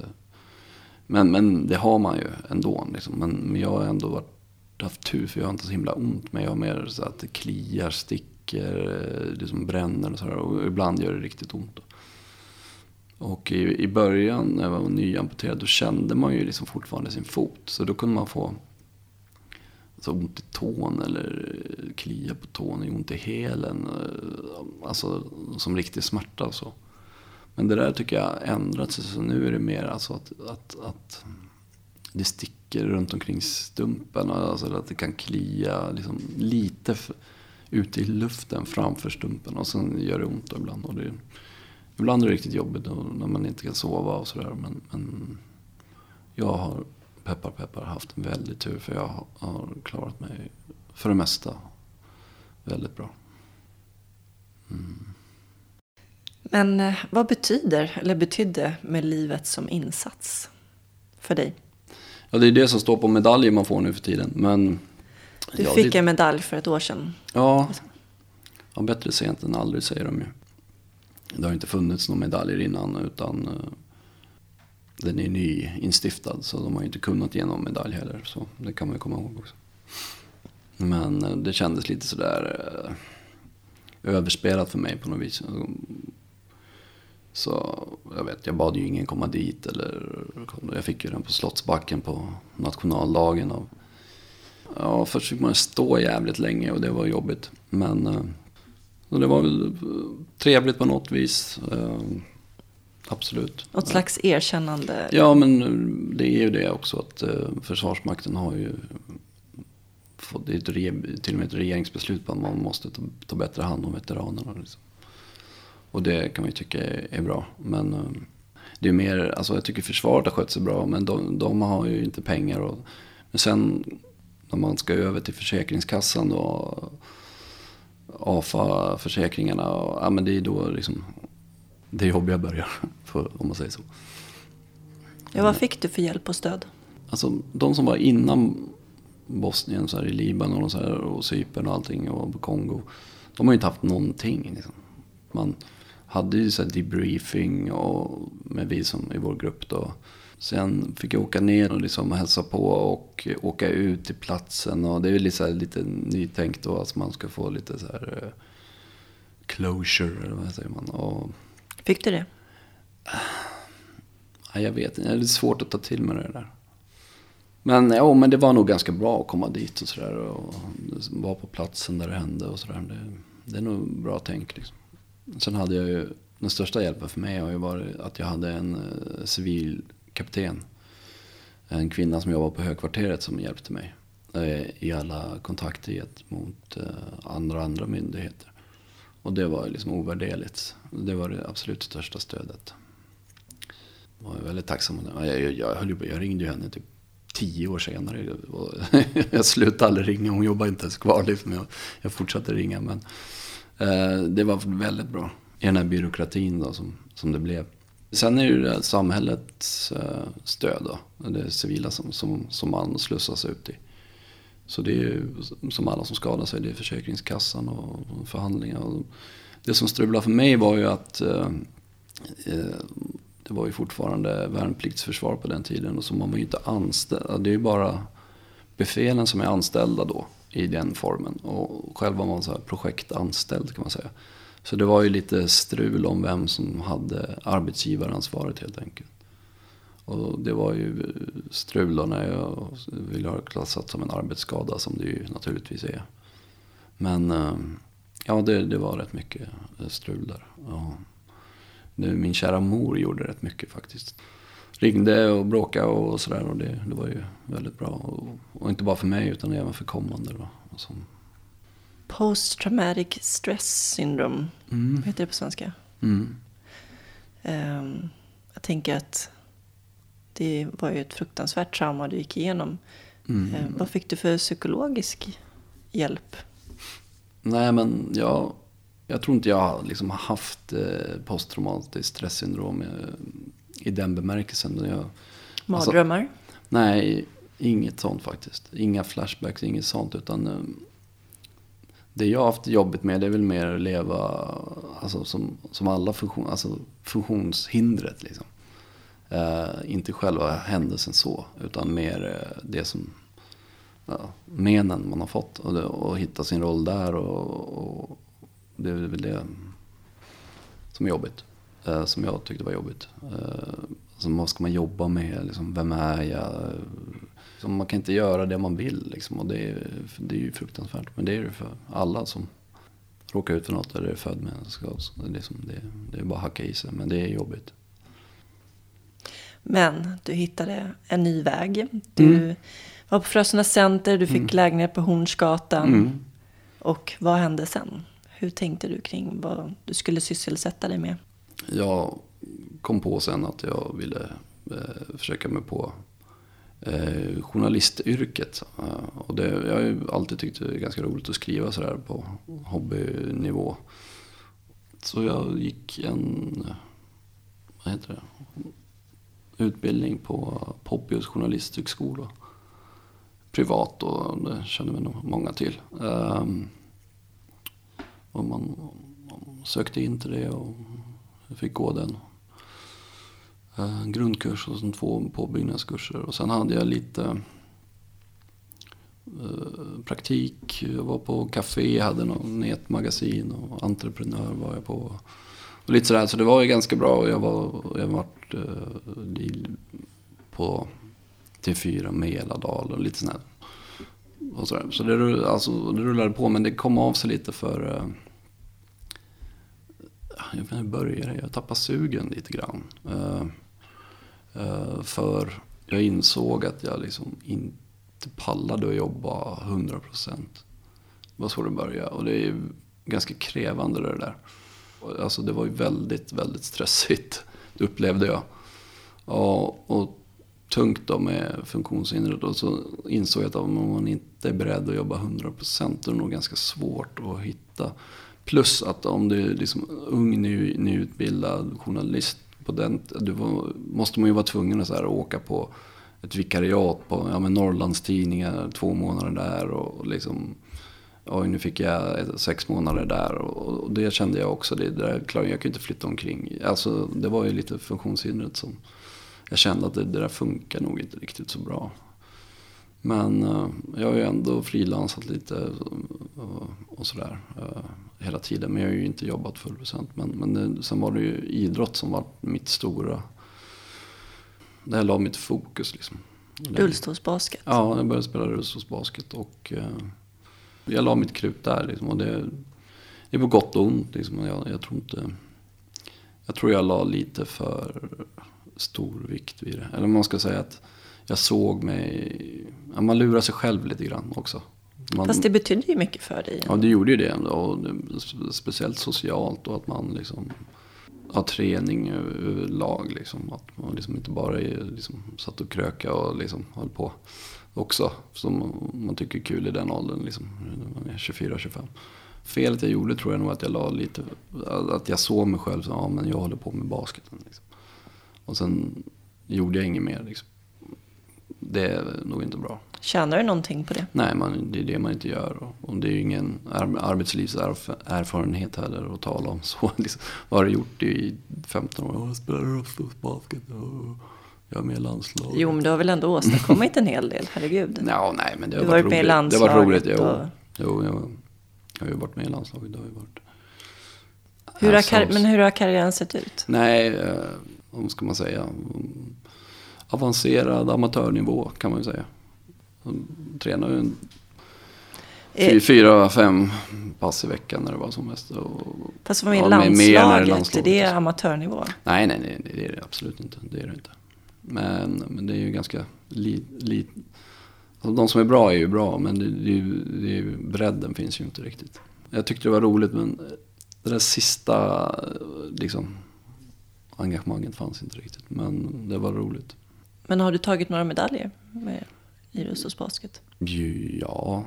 men, men det har man ju ändå. Liksom. Men, men jag har ändå varit, haft tur för jag har inte så himla ont. Men jag har mer så att det kliar, sticker, liksom bränner och sådär. Och ibland gör det riktigt ont. Och i, i början när jag var nyamputerad då kände man ju liksom fortfarande sin fot. Så då kunde man få alltså ont i tån eller eh, klia på tån, ont i hälen. Eh, alltså som riktig smärta och så. Men det där tycker jag har ändrat sig. Så nu är det mer alltså att, att, att det sticker runt omkring stumpen. Alltså att det kan klia liksom lite ute i luften framför stumpen. Och sen gör det ont ibland. Och det, ibland är det riktigt jobbigt när man inte kan sova och sådär. Men, men jag har peppar peppar haft en väldig tur. För jag har klarat mig för det mesta väldigt bra. Mm. Men eh, vad betyder, eller betydde med livet som insats för dig? Ja, det är det som står på medaljen man får nu för tiden. Men, Du ja, fick det, en medalj för ett år sedan. Ja, ja, bättre sent än aldrig säger de ju. Det har inte funnits några medaljer innan utan uh, den är nyinstiftad så de har inte kunnat ge någon medalj heller. Så det kan man ju komma ihåg också. Men uh, det kändes lite sådär uh, överspelat för mig på något vis. Så jag vet, jag bad ju ingen komma dit. Eller, jag fick ju den på Slottsbacken på nationaldagen. Av, ja, först fick man stå jävligt länge och det var jobbigt. Men och det var väl trevligt på något vis. Absolut. Något slags erkännande? Ja, men det är ju det också att Försvarsmakten har ju fått till och med ett regeringsbeslut på att man måste ta, ta bättre hand om veteranerna. Liksom. Och det kan man ju tycka är, bra. Men det är mer, alltså jag tycker försvaret har skött sig bra men de, de har ju inte pengar. Och, men sen när man ska över till Försäkringskassan och AFA-försäkringarna, ja men det är då liksom det jobbiga börjar, [laughs] för, om man säger så. Ja, vad fick du för hjälp och stöd? Alltså de som var innan Bosnien, så här, i Libanon och, så här, och Cypern och allting och Kongo. De har ju inte haft någonting. Liksom. Man hade ju så debriefing och med vi som i vår grupp då. Sen fick jag åka ner och liksom hälsa på och åka ut till platsen. Och det är lite, så här, lite nytänkt då att man ska få lite så här uh, closure eller vad säger man. Och, Fick du det? Ja, jag vet inte, det är svårt att ta till mig det där. Men, ja, men det var nog ganska bra att komma dit och sådär. Och vara på platsen där det hände och sådär. Det, det är nog bra tänk liksom. Sen hade jag ju, den största hjälpen för mig har ju varit att jag hade en eh, civilkapten. civil kapten. En kvinna som jobbade på högkvarteret som hjälpte mig. Eh, I alla kontakter mot eh, andra andra myndigheter. Och det var liksom ovärderligt. Det var det absolut största stödet. Jag var väldigt tacksam. Jag, jag, jag, jag ringde ju henne typ tio år senare. [laughs] Jag slutade aldrig ringa, hon jobbade inte ens kvar. Liksom. Jag, jag fortsatte ringa. Men Eh, det var väldigt bra i den här byråkratin då, som, som det blev. Sen är det samhällets eh, stöd, då, det civila som, som, som man slussas ut i. Så det är ju som alla som skadar sig, det är Försäkringskassan och förhandlingar. Och det som strulade för mig var ju att eh, eh, det var ju fortfarande värnpliktsförsvar på den tiden och så man var ju inte anställd. Det är ju bara befälen som är anställda då i den formen. Och själv var man så här projektanställd kan man säga. Så det var ju lite strul om vem som hade arbetsgivaransvaret helt enkelt. Och det var ju strul då när jag ville ha det klassat som en arbetsskada som det ju naturligtvis är. Men eh, ja, det, det var rätt mycket strul där. Ja. Min kära mor gjorde rätt mycket faktiskt. Ringde och bråkade och sådär och det, det var ju väldigt bra. Och, och, inte bara för mig utan även för kommande. Då, som... Post traumatic stress syndrome, mm. heter det på svenska? Mm. Um, jag tänker att det var ju ett fruktansvärt trauma du gick igenom. Mm. Um, vad fick du för psykologisk hjälp? Nej men jag jag tror inte jag har liksom haft eh, posttraumatiskt stresssyndrom eh, i den bemärkelsen. Jag, Mardrömmar? Alltså, nej, inget sånt faktiskt. Inga flashbacks, inget sånt. Utan eh, det jag har haft jobbigt med det är väl mer att leva alltså, som, som alla funktion, alltså, funktionshindret. Liksom. Eh, inte själva händelsen så, utan mer eh, det som ja, menen man har fått. Och, och hitta sin roll där och, och det är väl det som är jobbigt. Eh, som jag tyckte var jobbigt. Eh, alltså, vad ska man jobba med? Liksom, vem är jag? Liksom, man kan inte göra det man vill. Liksom, och det är, det är ju fruktansvärt. Men det är det för alla som råkar ut för något eller är född med en skada. Det, är liksom, det, det är bara att hacka i sig. Men det är jobbigt. Men du hittade en ny väg. Du mm. var på Frösunda Center, du fick mm. lägenhet på Hornsgatan. Mm. Och vad hände sen? Hur tänkte du kring vad du skulle sysselsätta dig med? Jag kom på sen att jag ville eh, försöka mig på eh, journalistyrket. Eh, och det, jag har ju alltid tyckt det är ganska roligt att skriva sådär på hobbynivå. Så jag gick en vad heter det? utbildning på Poppius journalisthögskola. Privat och det känner vi nog många till. Eh, och man, man sökte in till det och jag fick gå den. En eh, grundkurs och sen två påbyggnadskurser. Och sen hade jag lite eh, praktik. Jag var på café, hade någon nätmagasin och entreprenör var jag på. Och lite sådär, så det var ju ganska bra. Jag var, jag varit eh, på T4 Mälardal och lite sådär. Och sådär. Så det, alltså, det rullade på men det kom av sig lite för eh, jag vet inte började, jag tappade sugen lite grann. Eh, eh, för jag insåg att jag liksom inte pallade att jobba 100%. Det var så det började och det är ganska krävande det där. Alltså det var ju väldigt, väldigt stressigt, [laughs] det upplevde jag. Och, och tungt då med funktionshindret. Och så insåg jag att om man inte är beredd att jobba 100% då är det nog ganska svårt att hitta. Plus att om du är liksom ung, ny, nyutbildad journalist på den, du var, måste man ju vara tvungen att så här, åka på ett vikariat på ja, Norrlandstidningar, två månader där och liksom Oj, nu fick jag sex månader där och, det kände jag också. Det, där, jag kunde inte flytta omkring. Alltså, det var ju lite funktionshindret som jag kände att det, det där funkar nog inte riktigt så bra. Men uh, jag har ju ändå frilansat lite uh, och sådär uh, hela tiden. Men jag har ju inte jobbat full procent. Men, men det, sen var det ju idrott som var mitt stora, där jag la mitt fokus liksom. Rullstolsbasket? Ja, jag började spela rullstolsbasket och jag la mitt krut där liksom. Och det, det är på gott och ont liksom. Jag, jag tror inte, jag tror jag la lite för stor vikt vid det. Eller man ska säga att jag såg mig, ja, man lurar sig själv lite grann också. Man, Fast det betydde ju mycket för dig. Ja, det gjorde ju det. Och speciellt socialt och att man liksom har träning överlag. Liksom. Att man liksom inte bara liksom, satt och kröka och liksom höll på också. Som man tycker är kul i den åldern, liksom, när man är 24-25. Felet jag gjorde tror jag nog att jag la lite, att jag såg mig själv som, ja men jag håller på med basketen. Liksom. Och sen gjorde jag inget mer. Liksom. Det är nog inte bra. Tjänar du någonting på det? Nej, man, det är det man inte gör. Och det är ju ingen arbetslivserfarenhet heller att tala om. [laughs] Så, liksom, vad har du gjort i 15 år? Jag spelar basket. Jag är med i landslaget. Jo, men du har väl ändå åstadkommit en hel del, herregud. [laughs] Ja, nej, men det har du varit, varit med roligt. i landslaget. Det har varit roligt, jo. Och... jo jag, jag har ju varit med i landslaget. Det har ju varit... Hur har kar- men hur har karriären sett ut? Nej, eh, vad ska man säga? Avancerad amatörnivå kan man ju säga. Jag tränar ju eh. fyra, fem pass i veckan när det var som mest. Och, Fast var med i landslaget, landslaget, är det amatörnivå? Nej, nej, nej, det är det absolut inte. Det är det inte. Men, men det är ju ganska lite. Alltså, de som är bra är ju bra, men det, det, det bredden finns ju inte riktigt. Jag tyckte det var roligt, men det där sista liksom, engagemanget fanns inte riktigt. Men det var roligt. Men har du tagit några medaljer med, i rullstolsbasket? Ja,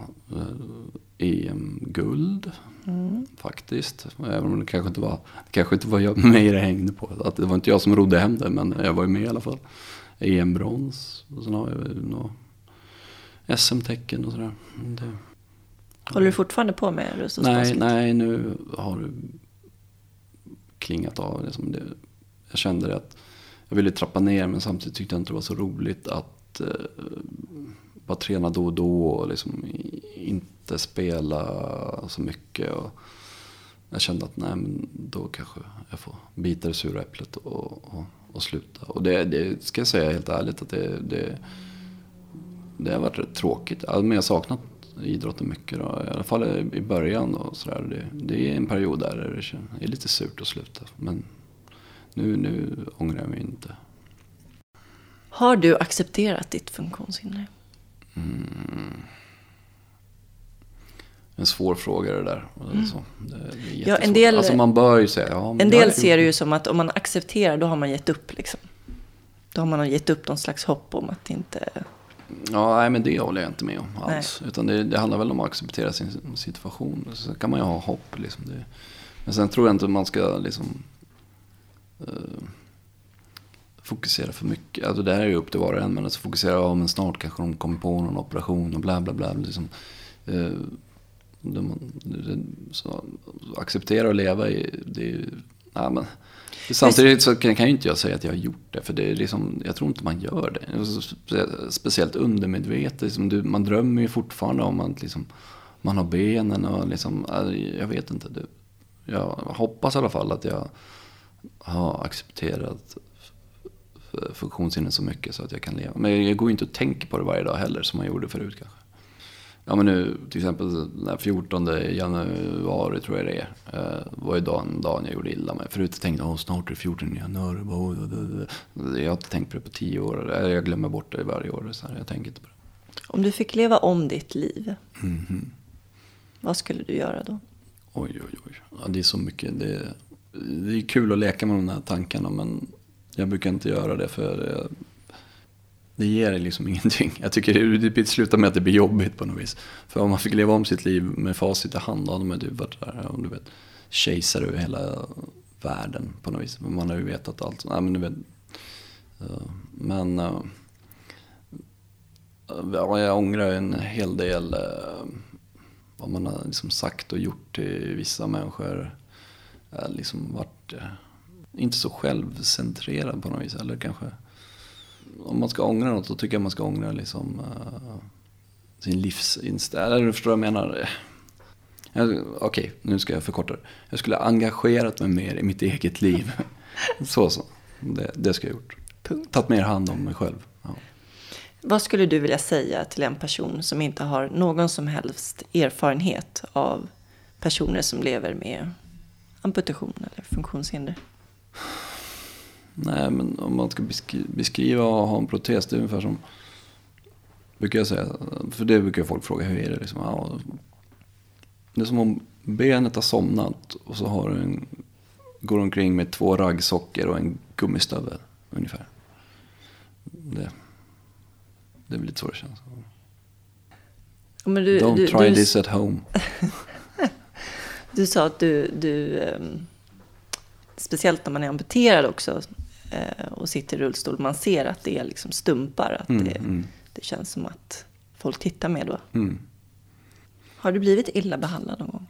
EM-guld mm. faktiskt. Även om det kanske inte var, det kanske inte var mig [laughs] det hängde på. Att det var inte jag som rodde hem det, men jag var ju med i alla fall. EM-brons. Och sen har jag några SM-tecken och sådär. Det... Håller du fortfarande på med rullstolsbasket? Nej, nej, nu har det klingat av. Liksom det, jag kände att jag ville trappa ner men samtidigt tyckte jag inte det var så roligt att eh, bara träna då och då och liksom inte spela så mycket. Och jag kände att nej, men då kanske jag får bita det sura äpplet och, och, och sluta. Och det, det ska jag säga helt ärligt att det, det, det har varit rätt tråkigt. men jag har saknat idrotten mycket. Då. I alla fall i början. Då, så där. Det, det är en period där det är lite surt att sluta. Men nu, nu ångrar jag mig inte. Har du accepterat ditt funktionshinder? Mm. En svår fråga det där. Mm. Så, det, det ja, en del, alltså man bör ju säga, ja, En del ser det ju som att om man accepterar då har man gett upp. Liksom. Då har man gett upp någon slags hopp om att inte... Ja, nej men det håller jag inte med om alls. Nej. Utan det, det, handlar väl om att acceptera sin situation. Så kan man ju ha hopp. Liksom. Men sen tror jag inte man ska liksom eh, fokusera för mycket. Alltså det här är ju upp till var och en. Men alltså fokusera, ja men snart kanske de kommer på någon operation och bla bla bla. Liksom, uh, så, acceptera och leva i, det är ja, men, Samtidigt så kan, kan ju inte jag säga att jag har gjort det. För det är liksom, jag tror inte man gör det. Alltså, speciellt undermedvetet. Liksom, du, man drömmer ju fortfarande om att liksom, man har benen och liksom, jag vet inte. Det, jag hoppas i alla fall att jag har accepterat funktionshinder så mycket så att jag kan leva. Men jag går ju inte och tänker på det varje dag heller som man gjorde förut kanske. Ja men nu till exempel den 14 januari tror jag det är. Eh, var ju dagen, dagen jag gjorde illa mig. Förut tänkte jag snart är det 14 januari. Jag har inte tänkt på det på tio år. Jag glömmer bort det varje år. Så jag tänker inte på det. Om du fick leva om ditt liv. Mm -hmm. Vad skulle du göra då? Oj oj oj. Ja, det är så mycket. Det, det är kul att leka med de här tankarna men jag brukar inte göra det för det, ger liksom [laughs] ingenting. Jag tycker det, slutar med att det blir jobbigt på något vis. För om man fick leva om sitt liv med facit i hand, då hade man typ varit där, du vet, kejsare över hela världen på något vis. Man har ju vetat allt. Nej, men du vet, eh, men eh, ja, jag ångrar en hel del eh, vad man har liksom sagt och gjort till vissa människor. Liksom varit inte så självcentrerad på något vis. Eller kanske, om man ska ångra något, då tycker jag man ska ångra liksom, uh, sin livsinställning. Eller förstår vad jag menar? Okej, okay, nu ska jag förkorta det. Jag skulle ha engagerat mig mer i mitt eget liv. [laughs] så så. Det, det ska jag ha gjort. Punkt. Tagit mer hand om mig själv. Ja. Vad skulle du vilja säga till en person som inte har någon som helst erfarenhet av personer som lever med amputation eller funktionshinder? Nej, men om man ska beskriva att ha en protes, det är ungefär som, brukar jag säga, för det brukar folk fråga, hur är det liksom? Ja, det är som om benet har somnat och så har du en, går omkring med två raggsockor och en gummistövel ungefär. Det, det är lite så det känns. Du, Don't du, try du, this at home. [laughs] du sa att du, du um speciellt när man är amputerad också eh, och sitter i rullstol, man ser att det är liksom stumpar. Att mm, det, mm. det, känns som att folk tittar med då. Mm. Har du blivit illa behandlad någon gång?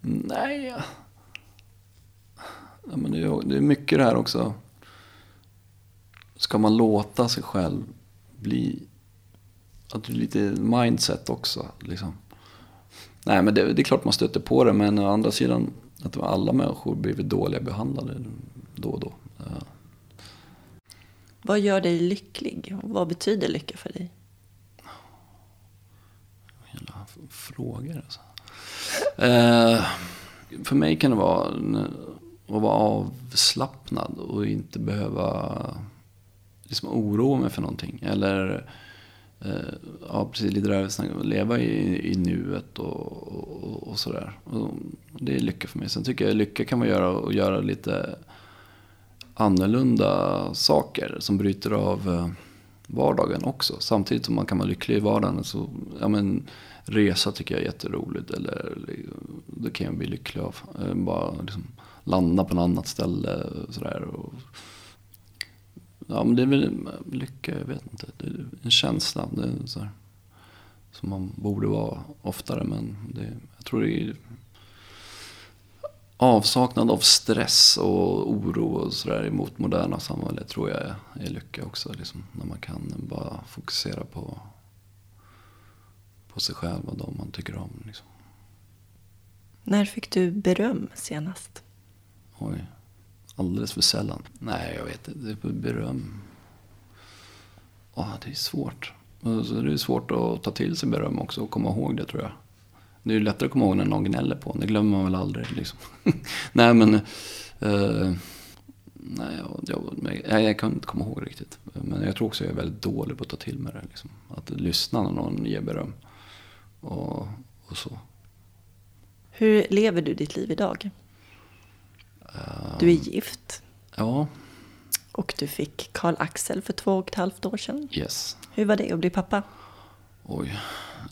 Nej. Ja, men det, är, det är mycket det här också. Ska man låta sig själv bli... Att det är lite mindset också. Liksom. Nej, men det, det, är klart man stöter på det, men å andra sidan att alla människor blivit dåliga behandlade då och då. Vad gör dig lycklig? Vad betyder lycka för dig? Jävla frågor alltså. eh, för mig kan det vara att vara avslappnad och inte behöva liksom oroa mig för någonting. Eller Eh, ja, precis lite där snack, leva i, i nuet och, och, och sådär. det är lycka för mig. Sen tycker jag lycka kan man göra och göra lite annorlunda saker som bryter av eh, vardagen också. Samtidigt som man kan vara lycklig i vardagen. Så, ja, men, resa tycker jag är jätteroligt. Eller, det kan jag bli lycklig av. Eh, bara liksom, landa på något annat ställe. Sådär, och, Ja, men det är väl lycka, jag vet inte. Det är en känsla. Det är så här, som man borde vara oftare. Men det, jag tror det är avsaknad av stress och oro och sådär emot moderna samhället tror jag är, är lycka också. Liksom, när man kan bara fokusera på, på sig själv och de man tycker om. Liksom. När fick du beröm senast? Oj. Alldeles för sällan. Nej, jag vet inte. Det är beröm. Oh, det är svårt. Alltså, det är svårt att ta till sig beröm också och komma ihåg det tror jag. Det är lättare att komma ihåg när någon gnäller på en. Det glömmer man väl aldrig. Liksom. [laughs] nej, men... Eh, nej, jag, jag, jag, kan inte komma ihåg riktigt. Men jag tror också att jag är väldigt dålig på att ta till mig det. Liksom. Att lyssna när någon ger beröm. Och, och så. Hur lever du ditt liv idag? Du är gift. Ja. Och du fick Karl Axel för två och ett halvt år sedan. Yes. Hur var det att bli pappa? Oj,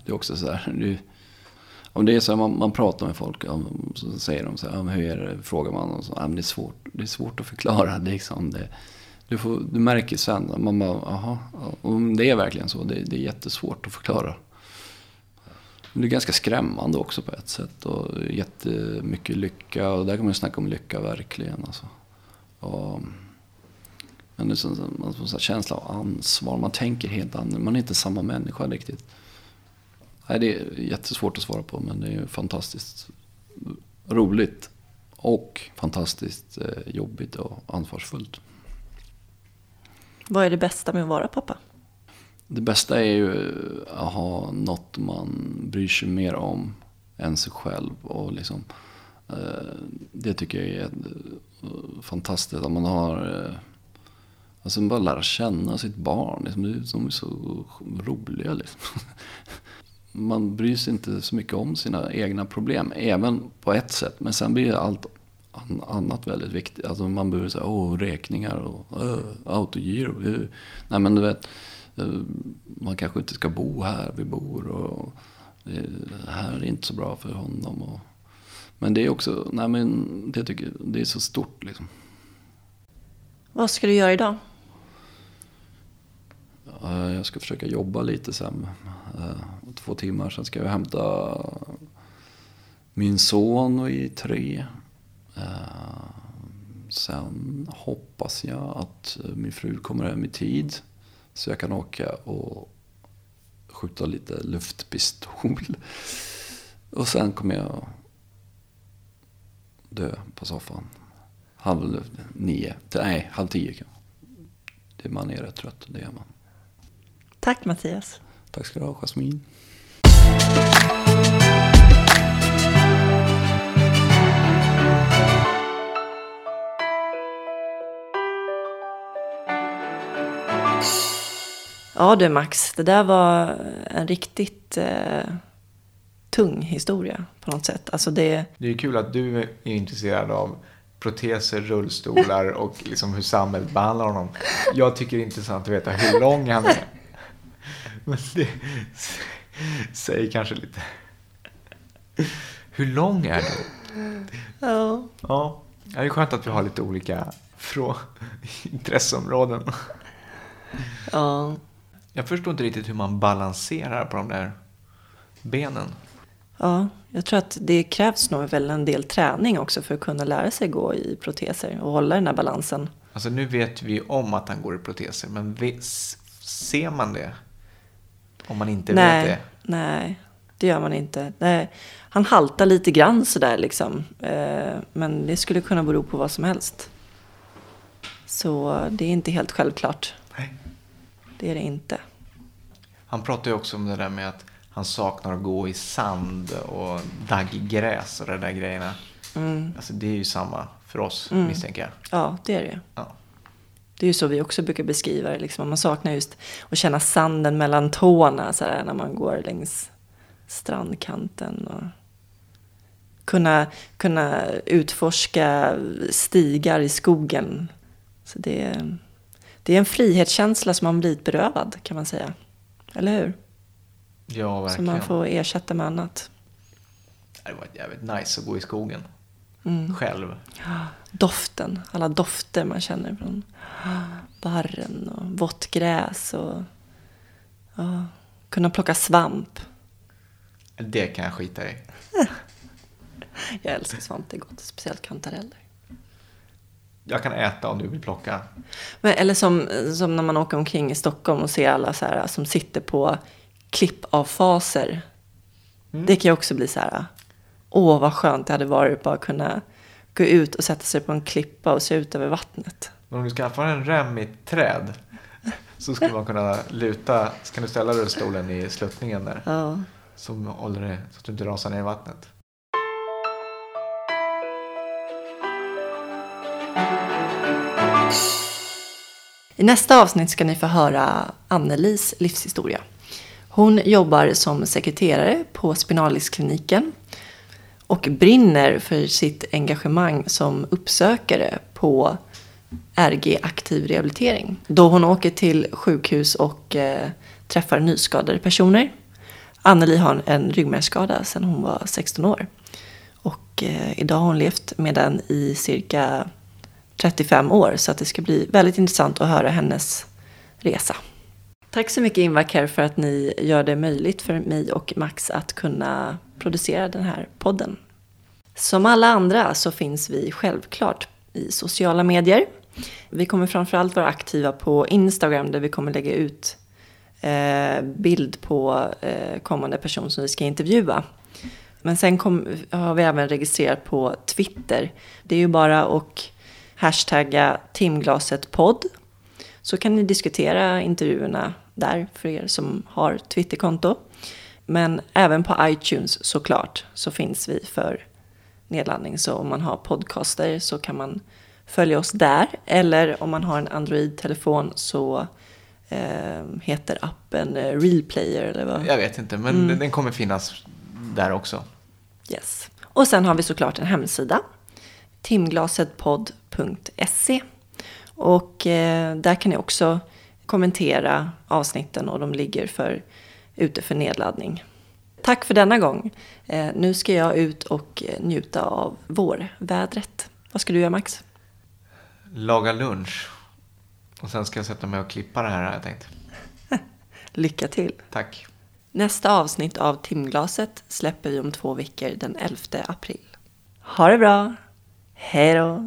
det är också så här. Det, om det är så här, man, man pratar med folk så säger de så här, hur är det? Frågar man och så, ja, men det är svårt, det är svårt att förklara. [laughs] Det, liksom, det, du, får, du märker sen, man bara, aha, om det är verkligen så, det, det är jättesvårt att förklara. Det är ganska skrämmande också på ett sätt. Och jättemycket lycka. Och där kan man ju snacka om lycka verkligen. Alltså. Och, men det är så, man får en känsla av ansvar. Man tänker helt annorlunda. Man är inte samma människa riktigt. Nej, det är jättesvårt att svara på. Men det är fantastiskt roligt. Och fantastiskt eh, jobbigt och ansvarsfullt. Vad är det bästa med att vara pappa? Det bästa är ju att ha något man bryr sig mer om än sig själv. Och liksom, eh, det tycker jag är eh, fantastiskt. Att man har... Eh, alltså bara lära känna sitt barn. Liksom, de är så roliga liksom. [laughs] Man bryr sig inte så mycket om sina egna problem. Även på ett sätt. Men sen blir allt annat väldigt viktigt. Alltså man behöver säga, åh, räkningar och uh, autogiro. Nej men du vet, man kanske inte ska bo här vi bor. Och det här är inte så bra för honom. Och, men det är också, nej men det tycker det är så stort liksom. Vad ska du göra idag? Jag ska försöka jobba lite sen. Två timmar, sen ska jag hämta min son i tre. Sen hoppas jag att min fru kommer hem i tid. Så jag kan åka och skjuta lite luftpistol. Och sen kommer jag dö på soffan. Halv nio, nej halv tio kanske. Det man är rätt trött, det är man. Tack Mattias. Tack ska du ha Jasmin. Ja du Max, det där var en riktigt eh, tung historia på något sätt. Alltså det... det är kul att du är intresserad av proteser, rullstolar [laughs] och liksom hur samhället behandlar honom. Jag tycker det är intressant att veta hur lång han är. Men det säger kanske lite. Hur lång är du? Ja. Ja, det är skönt att vi har lite olika frå [laughs] intresseområden. Ja. Jag förstår inte riktigt hur man balanserar på de där benen. Ja, jag tror att det krävs nog väl en del träning också för att kunna lära sig gå i proteser och hålla den här balansen. Alltså nu vet vi om att han går i proteser, men ser man det? Om man inte nej, vet det? Nej, det gör man inte. Nej, han haltar lite grann sådär liksom. Eh, men det skulle kunna bero på vad som helst. Så det är inte helt självklart. Det är det inte. Han pratar ju också om det där med att han saknar att gå i sand och daggig gräs och de där grejerna. Mm. Alltså det är ju samma för oss Mm. misstänker jag. Ja, det är det Ja. Det är ju så vi också brukar beskriva det. Liksom. Man saknar just att känna sanden mellan tårna så här, när man går längs strandkanten. Och kunna, kunna utforska stigar i skogen. Så det, det är en frihetskänsla som man blivit berövad kan man säga. Eller hur? Ja, Som verkligen. man får ersätta med annat. Det var jävligt nice att gå i skogen. Mm. Själv. Doften, alla dofter man känner från barren och vått gräs och ja, kunna plocka svamp. Det kan jag skita i. [laughs] Jag älskar svamp, det är gott. Speciellt kantareller. Jag kan äta om du vill plocka. Men, eller som, som när man åker omkring i Stockholm och ser alla så här, som sitter på klippavfaser. Mm. Det kan ju också bli så här, åh vad skönt det hade varit bara kunna gå ut och sätta sig på en klippa och se ut över vattnet. Men om du skaffar en rem i ett träd så skulle man kunna luta, så kan du ställa rullstolen i sluttningen där. Ja. Som håller det så att du inte rasar ner i vattnet. I nästa avsnitt ska ni få höra Annelis livshistoria. Hon jobbar som sekreterare på Spinaliskliniken och brinner för sitt engagemang som uppsökare på RG Aktiv Rehabilitering. Då hon åker till sjukhus och eh, träffar nyskadade personer. Anneli har en ryggmärgsskada sedan hon var 16 år. Och eh, idag har hon levt med den i cirka 35 år. Så att det ska bli väldigt intressant att höra hennes resa. Tack så mycket Invacare för att ni gör det möjligt för mig och Max att kunna producera den här podden. Som alla andra så finns vi självklart i sociala medier. Vi kommer framförallt vara aktiva på Instagram där vi kommer lägga ut eh, bild på eh, kommande person som vi ska intervjua. Men sen kom, har vi även registrerat på Twitter. Det är ju bara att hashtagga timglasetpodd. Så kan ni diskutera intervjuerna där för er som har Twitterkonto. Men även på iTunes såklart så finns vi för nedladdning. Så om man har podcaster så kan man följa oss där. Eller om man har en Android-telefon så eh, heter appen eh, Realplayer eller vad? Jag vet inte, men Mm. den kommer finnas där också. Yes. Och sen har vi såklart en hemsida. timglasetpodd.se. Och eh, där kan ni också kommentera avsnitten och de ligger för, ute för nedladdning. Tack för denna gång. Eh, nu ska jag ut och njuta av vårvädret. Vad ska du göra Max? Laga lunch. Och sen ska jag sätta mig och klippa det här har jag tänkt. [laughs] Lycka till! Tack. Nästa avsnitt av Timglaset släpper vi om två veckor den 11 april. Ha det bra! Hej då!